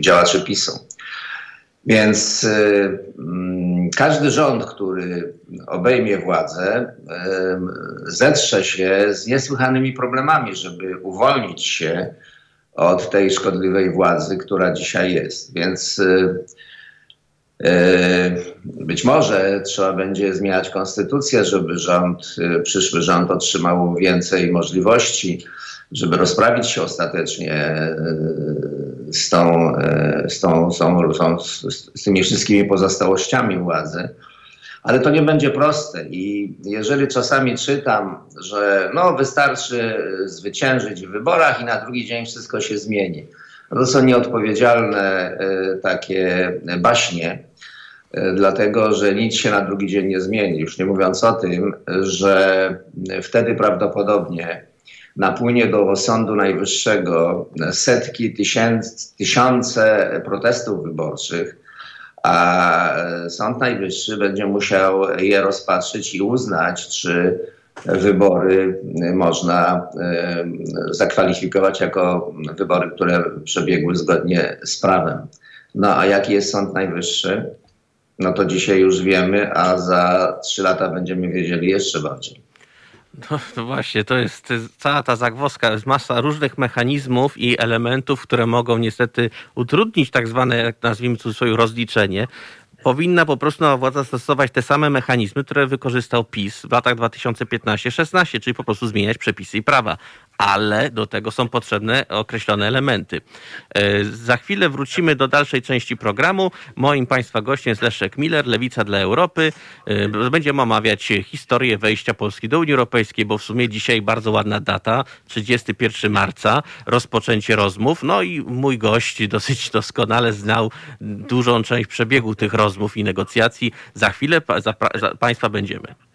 [SPEAKER 5] działaczy PiSu. Więc mm, każdy rząd, który obejmie władzę, zetrze się z niesłychanymi problemami, żeby uwolnić się od tej szkodliwej władzy, która dzisiaj jest. Więc E, być może trzeba będzie zmieniać konstytucję, żeby rząd, e, przyszły rząd otrzymał więcej możliwości, żeby rozprawić się ostatecznie z, tą, z, tą, z, tą, z tymi wszystkimi pozostałościami władzy. Ale to nie będzie proste i jeżeli czasami czytam, że no wystarczy zwyciężyć w wyborach i na drugi dzień wszystko się zmieni. No to są nieodpowiedzialne takie baśnie E, dlatego że nic się na drugi dzień nie zmieni. Już nie mówiąc o tym, że wtedy prawdopodobnie napłynie do Sądu Najwyższego setki, tysięcy, tysiące protestów wyborczych, a Sąd Najwyższy będzie musiał je rozpatrzyć i uznać, czy wybory można zakwalifikować jako wybory, które przebiegły zgodnie z prawem. No a jaki jest Sąd Najwyższy? no to dzisiaj już wiemy, a za trzy lata będziemy wiedzieli jeszcze bardziej.
[SPEAKER 1] No, no właśnie, to jest, to jest cała ta zagwozdka, jest masa różnych mechanizmów i elementów, które mogą niestety utrudnić tak zwane, jak nazwijmy cudzysłowie, rozliczenie. Powinna po prostu nowa władza stosować te same mechanizmy, które wykorzystał PiS w latach 2015-16, czyli po prostu zmieniać przepisy i prawa. Ale do tego są potrzebne określone elementy. E, za chwilę wrócimy do dalszej części programu. Moim Państwa gościem jest Leszek Miller, Lewica dla Europy. E, będziemy omawiać historię wejścia Polski do Unii Europejskiej, bo w sumie dzisiaj bardzo ładna data, 31 marca, rozpoczęcie rozmów. No i mój gość dosyć doskonale znał dużą część przebiegu tych rozmów i negocjacji. Za chwilę za, za Państwa będziemy.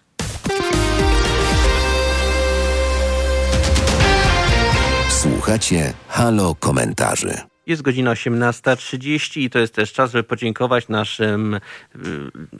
[SPEAKER 2] Słuchacie Halo Komentarzy.
[SPEAKER 1] Jest godzina 18.30 i to jest też czas, żeby podziękować naszym y,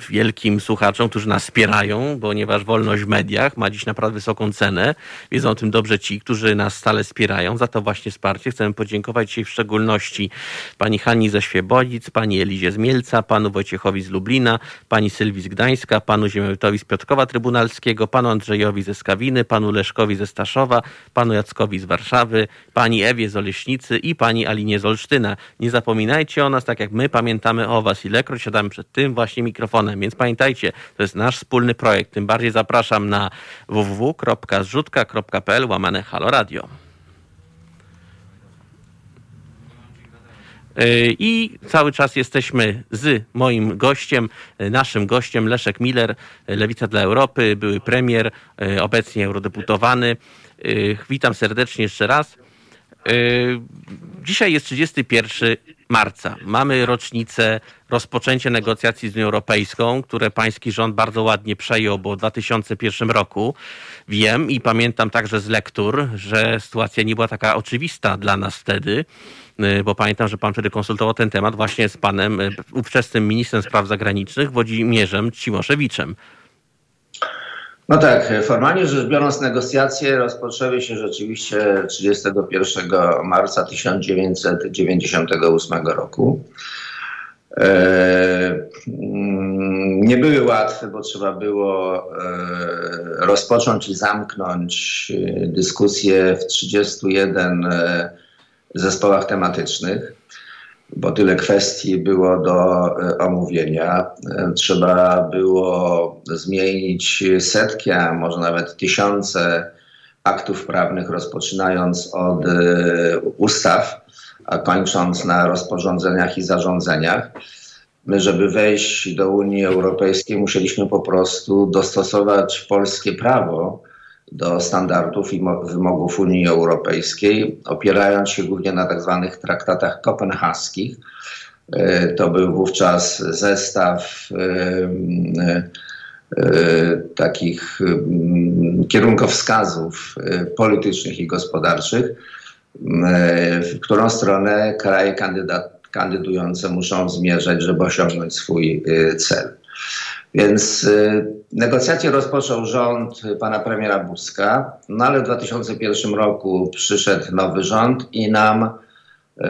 [SPEAKER 1] wielkim słuchaczom, którzy nas wspierają, ponieważ wolność w mediach ma dziś naprawdę wysoką cenę. Wiedzą o tym dobrze ci, którzy nas stale wspierają. Za to właśnie wsparcie chcemy podziękować dzisiaj w szczególności pani Hani ze Świebodzic, pani Elizie z Mielca, panu Wojciechowi z Lublina, pani Sylwii z Gdańska, panu Ziemiotowi z Piotrkowa Trybunalskiego, panu Andrzejowi ze Skawiny, panu Leszkowi ze Staszowa, panu Jackowi z Warszawy, pani Ewie z Oleśnicy i pani Alinie z Olsztyna. Nie zapominajcie o nas, tak jak my pamiętamy o was. Ilekroć siadamy przed tym właśnie mikrofonem, więc pamiętajcie, to jest nasz wspólny projekt. Tym bardziej zapraszam na www.zrzutka.pl łamane Halo Radio. Y, I cały czas jesteśmy z moim gościem, y, naszym gościem Leszek Miller, Lewica dla Europy, były premier, y, obecnie eurodeputowany. Witam serdecznie jeszcze raz. Dzisiaj jest 31 marca. Mamy rocznicę rozpoczęcia negocjacji z Unią Europejską, które pański rząd bardzo ładnie przejął, bo w 2001 roku wiem i pamiętam także z lektur, że sytuacja nie była taka oczywista dla nas wtedy, yy, bo pamiętam, że pan wtedy konsultował ten temat właśnie z panem yy, ówczesnym ministrem spraw zagranicznych Włodzimierzem Cimoszewiczem.
[SPEAKER 5] No tak, formalnie rzecz biorąc, negocjacje rozpoczęły się rzeczywiście 31 marca 1998 roku. E, nie były łatwe, bo trzeba było e, rozpocząć i zamknąć dyskusje w 31 e, zespołach tematycznych bo tyle kwestii było do e, omówienia. E, trzeba było zmienić setki, a może nawet tysiące aktów prawnych, rozpoczynając od e, ustaw, a kończąc na rozporządzeniach i zarządzeniach. My, żeby wejść do Unii Europejskiej, musieliśmy po prostu dostosować polskie prawo do standardów i wymogów Unii Europejskiej, opierając się głównie na tzw. Tak traktatach kopenhaskich. E, to był wówczas zestaw e, e, takich kierunkowskazów politycznych i gospodarczych, w którą stronę kraje kandydat, kandydujące muszą zmierzać, żeby osiągnąć swój cel. Więc y, negocjacje rozpoczął rząd pana premiera Buzka, no ale w 2001 roku przyszedł nowy rząd i nam y,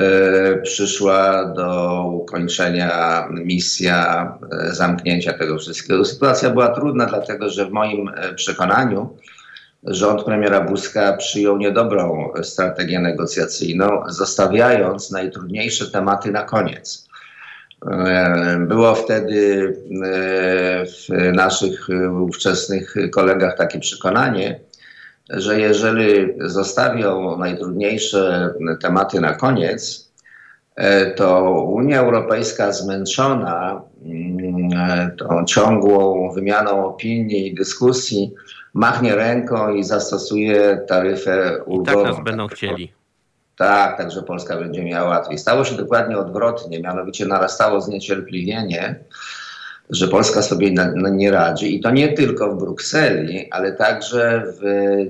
[SPEAKER 5] przyszła do ukończenia misja y, zamknięcia tego wszystkiego. Sytuacja była trudna, dlatego że w moim przekonaniu rząd premiera Buzka przyjął niedobrą strategię negocjacyjną, zostawiając najtrudniejsze tematy na koniec. E, było wtedy e, w naszych ówczesnych kolegach takie przekonanie, że jeżeli zostawią najtrudniejsze tematy na koniec, e, to Unia Europejska zmęczona mm, tą ciągłą wymianą opinii i dyskusji machnie ręką i zastosuje taryfę ulgową.
[SPEAKER 1] I tak nas będą chcieli.
[SPEAKER 5] Tak, także Polska będzie miała łatwiej. Stało się dokładnie odwrotnie, mianowicie narastało zniecierpliwienie, że Polska sobie nie radzi i to nie tylko w Brukseli, ale także w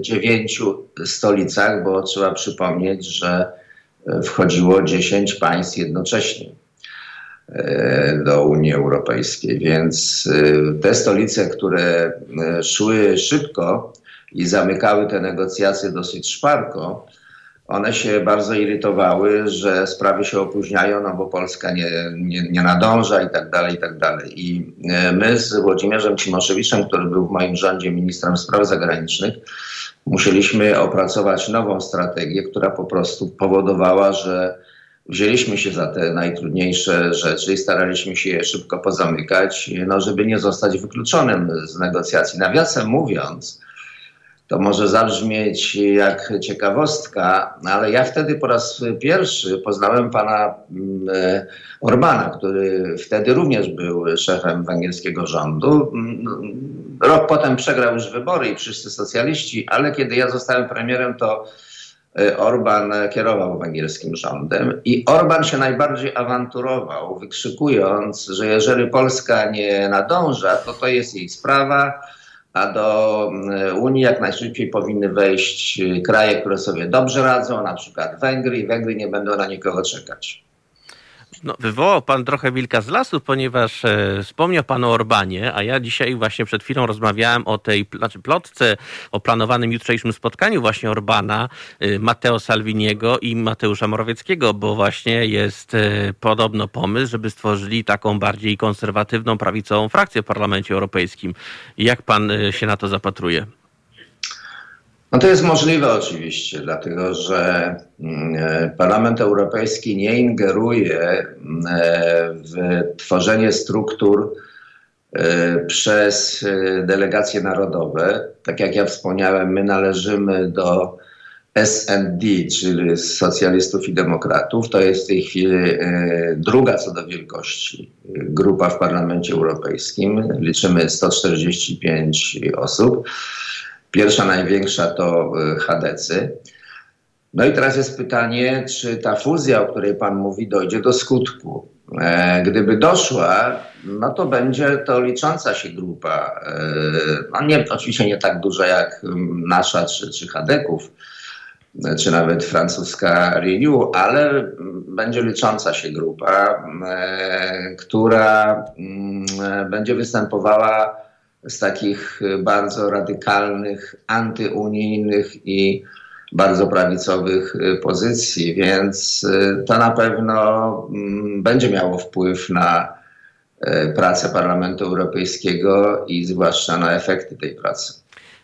[SPEAKER 5] dziewięciu stolicach, bo trzeba przypomnieć, że wchodziło dziesięć państw jednocześnie e, do Unii Europejskiej, więc e, te stolice, które e, szły szybko i zamykały te negocjacje dosyć szparko, one się bardzo irytowały, że sprawy się opóźniają, no bo Polska nie, nie, nie nadąża i tak dalej, i tak dalej. I e, my z Włodzimierzem Cimoszewiczem, który był w moim rządzie ministrem spraw zagranicznych, musieliśmy opracować nową strategię, która po prostu powodowała, że wzięliśmy się za te najtrudniejsze rzeczy i staraliśmy się je szybko pozamykać, no żeby nie zostać wykluczonym z negocjacji. Nawiasem mówiąc, To może zabrzmieć jak ciekawostka, ale ja wtedy po raz pierwszy poznałem pana mm, e, Orbana, który wtedy również był szefem węgierskiego rządu. Mm, rok potem przegrał już wybory i wszyscy socjaliści, ale kiedy ja zostałem premierem, to e, Orban kierował węgierskim rządem i Orban się najbardziej awanturował, wykrzykując, że jeżeli Polska nie nadąża, to to jest jej sprawa a do mm, Unii jak najszybciej powinny wejść y, kraje, które sobie dobrze radzą, na przykład Węgry i Węgry nie będą na nikogo czekać.
[SPEAKER 1] No, wywołał pan trochę wilka z lasu, ponieważ e, wspomniał pan o Orbanie, a ja dzisiaj właśnie przed chwilą rozmawiałem o tej znaczy plotce, o planowanym jutrzejszym spotkaniu właśnie Orbana, e, Matteo Salviniego i Mateusza Morawieckiego, bo właśnie jest e, podobno pomysł, żeby stworzyli taką bardziej konserwatywną, prawicową frakcję w Parlamencie Europejskim. Jak pan e, się na to zapatruje?
[SPEAKER 5] No to jest możliwe oczywiście, dlatego że mm, e, Parlament Europejski nie ingeruje mm, e, w tworzenie struktur e, przez delegacje narodowe. Tak jak ja wspomniałem, my należymy do SND, czyli Socjalistów i Demokratów. To jest w tej chwili druga co do wielkości grupa w Parlamencie Europejskim. Liczymy 145 osób. Pierwsza, największa to y, Hadecy. No i teraz jest pytanie, czy ta fuzja, o której Pan mówi, dojdzie do skutku. E, gdyby doszła, no to będzie to licząca się grupa. E, no nie, oczywiście nie tak duża jak nasza czy, czy Hadeków, czy nawet francuska Renew, ale będzie licząca się grupa, e, która będzie występowała z takich y, bardzo radykalnych, antyunijnych i bardzo prawicowych y, pozycji, więc y, to na pewno mm, będzie miało wpływ na pracę Parlamentu Europejskiego i zwłaszcza na efekty tej pracy.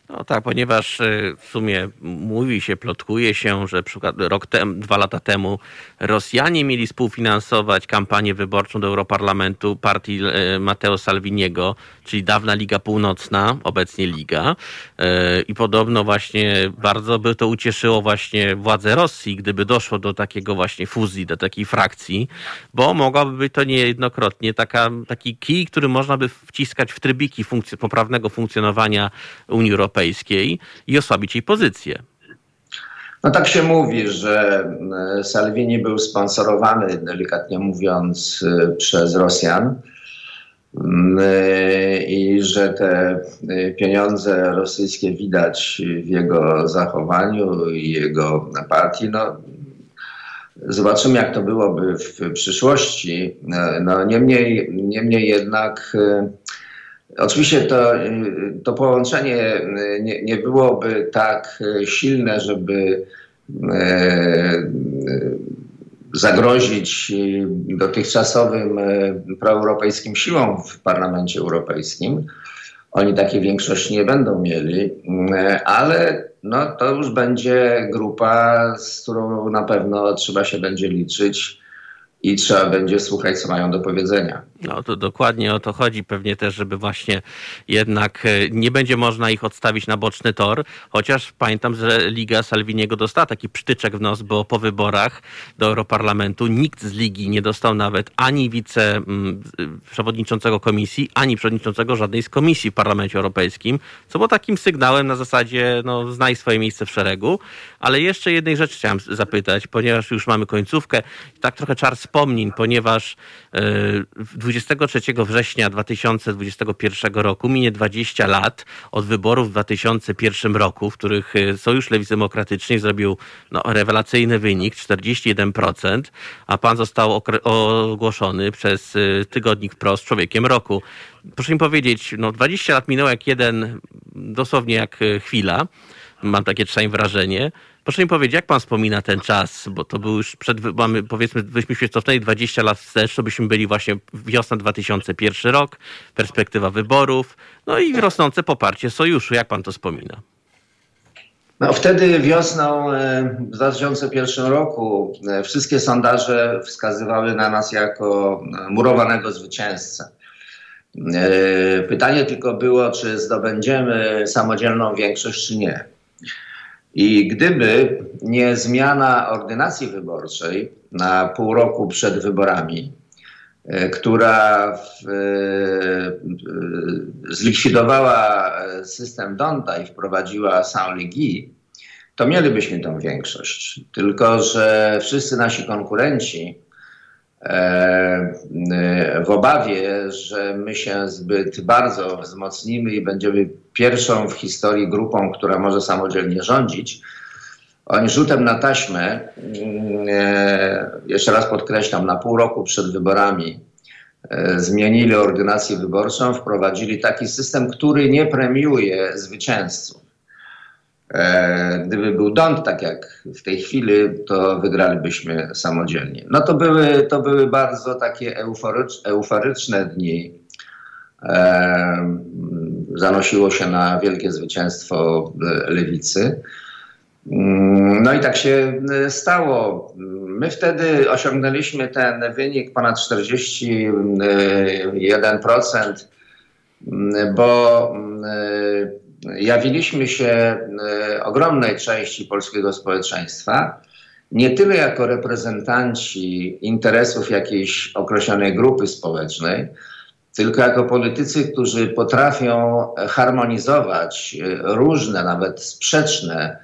[SPEAKER 1] No tak, ponieważ y, w sumie mówi się, plotkuje się, że przykład rok temu, dwa lata temu Rosjanie mieli współfinansować kampanię wyborczą do Europarlamentu partii y, Matteo Salviniego, czyli dawna Liga Północna, obecnie Liga. Y, I podobno właśnie bardzo by to ucieszyło właśnie władze Rosji, gdyby doszło do takiego właśnie fuzji, do takiej frakcji, bo mogłaby być to niejednokrotnie taka, taki kij, który można by wciskać w trybiki funkcje, poprawnego funkcjonowania Unii Europejskiej Europejskiej i osłabić jej pozycję.
[SPEAKER 5] No tak się mówi, że e, Salvini był sponsorowany, delikatnie mówiąc, e, przez Rosjan mm, e, i że te pieniądze rosyjskie widać w jego zachowaniu i jego partii. No, zobaczymy, jak to byłoby w przyszłości. No, niemniej, niemniej jednak Oczywiście to, to połączenie nie, nie byłoby tak silne, żeby e, zagrozić dotychczasowym e, proeuropejskim siłom w Parlamencie Europejskim. Oni takiej większości nie będą mieli, e, ale no, to już będzie grupa, z którą na pewno trzeba się będzie liczyć i trzeba będzie słuchać, co mają do powiedzenia.
[SPEAKER 1] No to dokładnie o to chodzi. Pewnie też, żeby właśnie jednak e, nie będzie można ich odstawić na boczny tor, chociaż pamiętam, że Liga Salviniego dostała taki przytyczek w nos, bo po wyborach do Europarlamentu nikt z Ligi nie dostał nawet ani wiceprzewodniczącego komisji, ani przewodniczącego żadnej z komisji w Parlamencie Europejskim, co było takim sygnałem na zasadzie, no znaj swoje miejsce w szeregu. Ale jeszcze jednej rzeczy chciałem zapytać, ponieważ już mamy końcówkę, tak trochę czar wspomnień, ponieważ e, w 23 września 2021 roku minie 20 lat od wyborów w 2001 roku, w których e, Sojusz Lewicy Demokratycznej zrobił no, rewelacyjny wynik 41%, a pan został ogłoszony przez e, tygodnik Wprost Człowiekiem Roku. Proszę mi powiedzieć, no 20 lat minęło jak jeden, dosłownie jak chwila, mam takie czasami wrażenie. Proszę mi powiedzieć, jak pan wspomina ten czas, bo to był już przed, mamy powiedzmy, byśmy się cofnęli 20 lat wstecz, to byśmy byli właśnie wiosna 2001 rok, perspektywa wyborów, no i rosnące poparcie sojuszu. Jak pan to wspomina?
[SPEAKER 5] No, wtedy wiosną e, w 2001 roku e, wszystkie sondaże wskazywały na nas jako e, murowanego zwycięzcę. Pytanie tylko było, czy zdobędziemy samodzielną większość, czy nie. I gdyby nie zmiana ordynacji wyborczej na pół roku przed wyborami, E, która w, e, zlikwidowała system Donta i wprowadziła Saint-Ligi, to mielibyśmy tą większość. Tylko, że wszyscy nasi konkurenci e, w obawie, że my się zbyt bardzo wzmocnimy i będziemy pierwszą w historii grupą, która może samodzielnie rządzić, oni rzutem na taśmę, mm, e, jeszcze raz podkreślam, na pół roku przed wyborami e, zmienili ordynację wyborczą, wprowadzili taki system, który nie premiuje zwycięzców. E, gdyby był Dont, tak jak w tej chwili, to wygralibyśmy samodzielnie. No to były, to były bardzo takie euforycz, euforyczne dni. Zanosiło się na wielkie zwycięstwo lewicy. Mm, no i tak się y, stało. My wtedy osiągnęliśmy ten wynik ponad 41%, mm, bo y, jawiliśmy się ogromnej części polskiego społeczeństwa nie tyle jako reprezentanci interesów jakiejś określonej grupy społecznej, tylko jako politycy, którzy potrafią harmonizować różne, nawet sprzeczne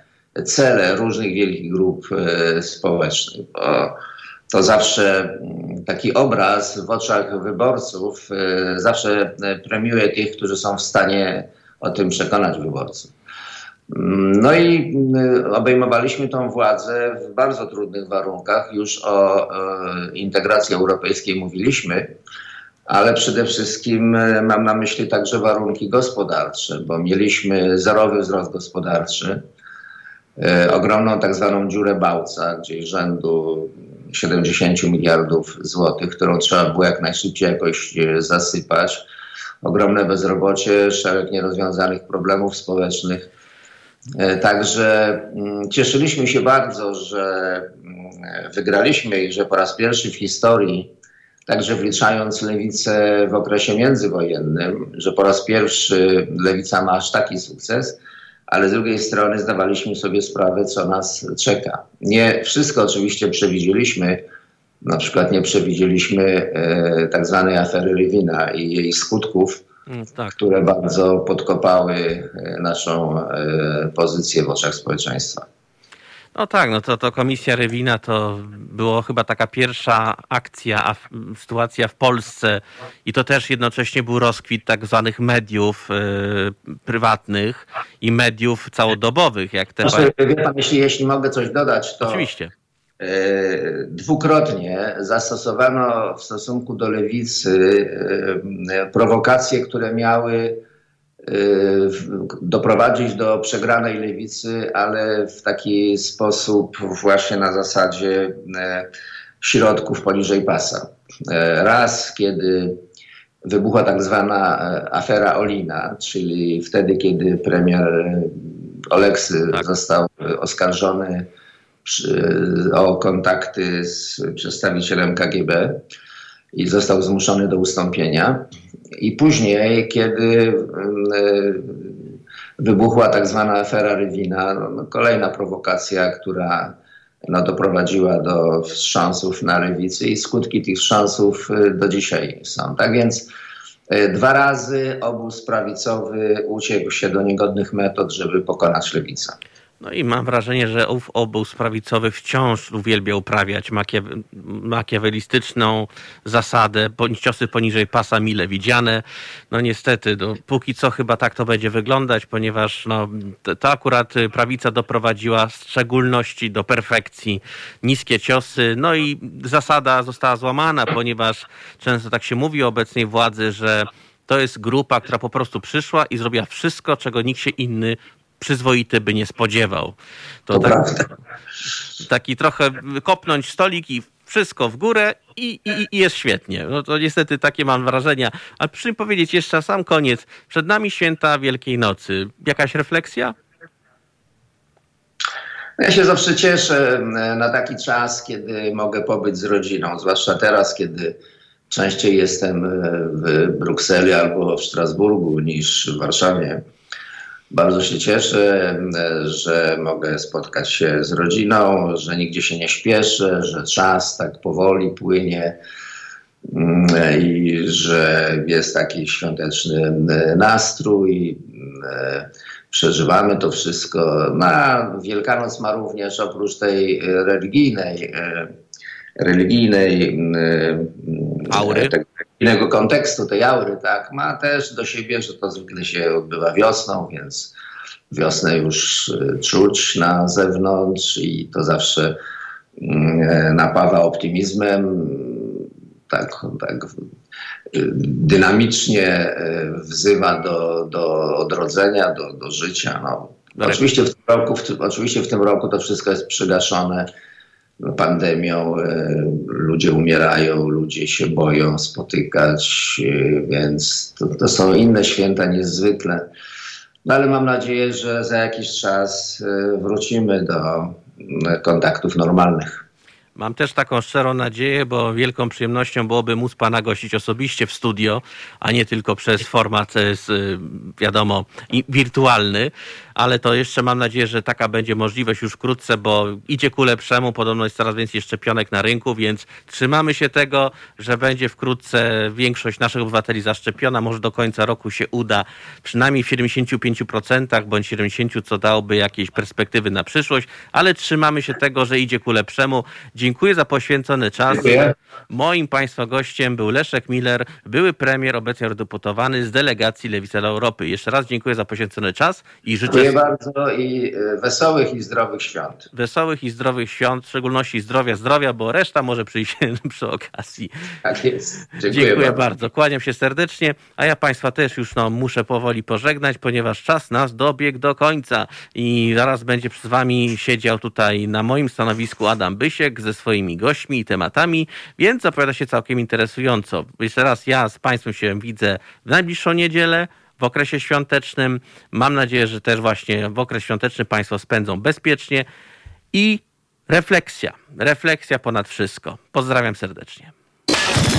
[SPEAKER 5] cele różnych wielkich grup e, społecznych. Bo to zawsze mm, taki obraz w oczach wyborców e, zawsze premiuje tych, którzy są w stanie o tym przekonać wyborców. Mm, no i mm, obejmowaliśmy tą władzę w bardzo trudnych warunkach. Już o integracji europejskiej mówiliśmy, ale przede wszystkim e, mam na myśli także warunki gospodarcze, bo mieliśmy zerowy wzrost gospodarczy. E, ogromną tak zwaną dziurę Bałca, gdzieś rzędu 70 miliardów złotych, którą trzeba było jak najszybciej jakoś e, zasypać. Ogromne bezrobocie, szereg nierozwiązanych problemów społecznych. Także mm, cieszyliśmy się bardzo, że mm, wygraliśmy i że po raz pierwszy w historii, także wliczając lewicę w okresie międzywojennym, że po raz pierwszy lewica ma aż taki sukces ale z drugiej strony zdawaliśmy sobie sprawę, co nas czeka. Nie wszystko oczywiście przewidzieliśmy. Na przykład nie przewidzieliśmy e, tak zwanej afery Rywina i jej skutków, mm, tak. które bardzo podkopały e, naszą e, pozycję w oczach społeczeństwa.
[SPEAKER 1] No tak, no to, to komisja Rewina to było chyba taka pierwsza akcja, a sytuacja w Polsce i to też jednocześnie był rozkwit tak zwanych mediów y, prywatnych i mediów całodobowych, jak te...
[SPEAKER 5] Proszę, wie pan, jeśli, jeśli mogę coś dodać, to...
[SPEAKER 1] Oczywiście.
[SPEAKER 5] Y, dwukrotnie zastosowano w stosunku do lewicy y, prowokacje, które miały Y, doprowadzić do przegranej lewicy, ale w taki sposób właśnie na zasadzie e, środków poniżej pasa. E, raz, kiedy wybuchła tak zwana afera Olina, czyli wtedy, kiedy premier Oleksy tak. został oskarżony o kontakty z przedstawicielem KGB i został zmuszony do ustąpienia. I później, kiedy e, wybuchła tak zwana afera Rywina, no, no, kolejna prowokacja, która no, doprowadziła do wstrząsów na lewicy i skutki tych wstrząsów e, do dzisiaj są. Tak więc e, dwa razy obóz prawicowy uciekł się do niegodnych metod, żeby pokonać lewicę.
[SPEAKER 1] No i mam wrażenie, że ów obóz prawicowy wciąż uwielbia uprawiać makiawelistyczną zasadę, ciosy poniżej pasa mile widziane. No niestety, no, póki co chyba tak to będzie wyglądać, ponieważ no, to, to akurat prawica doprowadziła w szczególności do perfekcji niskie ciosy. No i zasada została złamana, ponieważ często tak się mówi o obecnej władzy, że to jest grupa, która po prostu przyszła i zrobiła wszystko, czego nikt się inny przyzwoity by nie spodziewał.
[SPEAKER 5] To, to tak,
[SPEAKER 1] taki trochę kopnąć stolik i wszystko w górę i, i, i, jest świetnie. No to niestety takie mam wrażenia. Ale przy powiedzieć jeszcze na sam koniec, przed nami święta Wielkiej Nocy. Jakaś refleksja?
[SPEAKER 5] Ja się zawsze cieszę na taki czas, kiedy mogę pobyć z rodziną, zwłaszcza teraz, kiedy częściej jestem w Brukseli albo w Strasburgu niż w Warszawie. Bardzo się cieszę, że mogę spotkać się z rodziną, że nigdzie się nie śpieszę, że czas tak powoli płynie mm, i że jest taki świąteczny nastrój. Przeżywamy to wszystko. Ma, Wielkanoc ma również oprócz tej religijnej, religijnej
[SPEAKER 1] Aury.
[SPEAKER 5] Tego, innego kontekstu tej aury, tak, ma też do siebie, że to zwykle się odbywa wiosną, więc wiosnę już y, czuć na zewnątrz i to zawsze mm, napawa optymizmem, tak, tak y, dynamicznie y, wzywa do, do odrodzenia, do, do życia. No. Oczywiście, w tym roku, w, oczywiście w tym roku to wszystko jest przygaszone pandemią. Ludzie umierają, ludzie się boją spotykać, więc to, to są inne święta niezwykle. No ale mam nadzieję, że za jakiś czas wrócimy do kontaktów normalnych.
[SPEAKER 1] Mam też taką szczerą nadzieję, bo wielką przyjemnością byłoby móc Pana gościć osobiście w studio, a nie tylko przez format, wiadomo, wirtualny. Ale to jeszcze mam nadzieję, że taka będzie możliwość już wkrótce, bo idzie ku lepszemu, podobno jest coraz więcej szczepionek na rynku, więc trzymamy się tego, że będzie wkrótce większość naszych obywateli zaszczepiona, może do końca roku się uda, przynajmniej w 75% bądź 70%, co dałoby jakieś perspektywy na przyszłość, ale trzymamy się tego, że idzie ku lepszemu. Za poświęcony czas.
[SPEAKER 5] Dziękuję.
[SPEAKER 1] Moim Państwa gościem był Leszek Miller, były premier, obecnie eurodeputowany z delegacji Lewicy dla Europy. Jeszcze raz dziękuję za poświęcony czas i życzę
[SPEAKER 5] Dziękuję bardzo i e, wesołych i zdrowych świąt.
[SPEAKER 1] Wesołych i zdrowych świąt, w szczególności zdrowia, zdrowia, bo reszta może przyjść przy okazji.
[SPEAKER 5] Tak jest. Dziękuję,
[SPEAKER 1] Dziękuję
[SPEAKER 5] bardzo.
[SPEAKER 1] bardzo. Kłaniam się serdecznie, a ja Państwa też już no, muszę powoli pożegnać, ponieważ czas nas dobiegł do końca i zaraz będzie z Wami siedział tutaj na moim stanowisku Adam Bysiek ze swoimi gośćmi i tematami, więc zapowiada się całkiem interesująco. Jeszcze raz ja z Państwem się widzę w najbliższą niedzielę w okresie świątecznym. Mam nadzieję, że też właśnie w okres świąteczny Państwo spędzą bezpiecznie i refleksja. Refleksja ponad wszystko. Pozdrawiam serdecznie.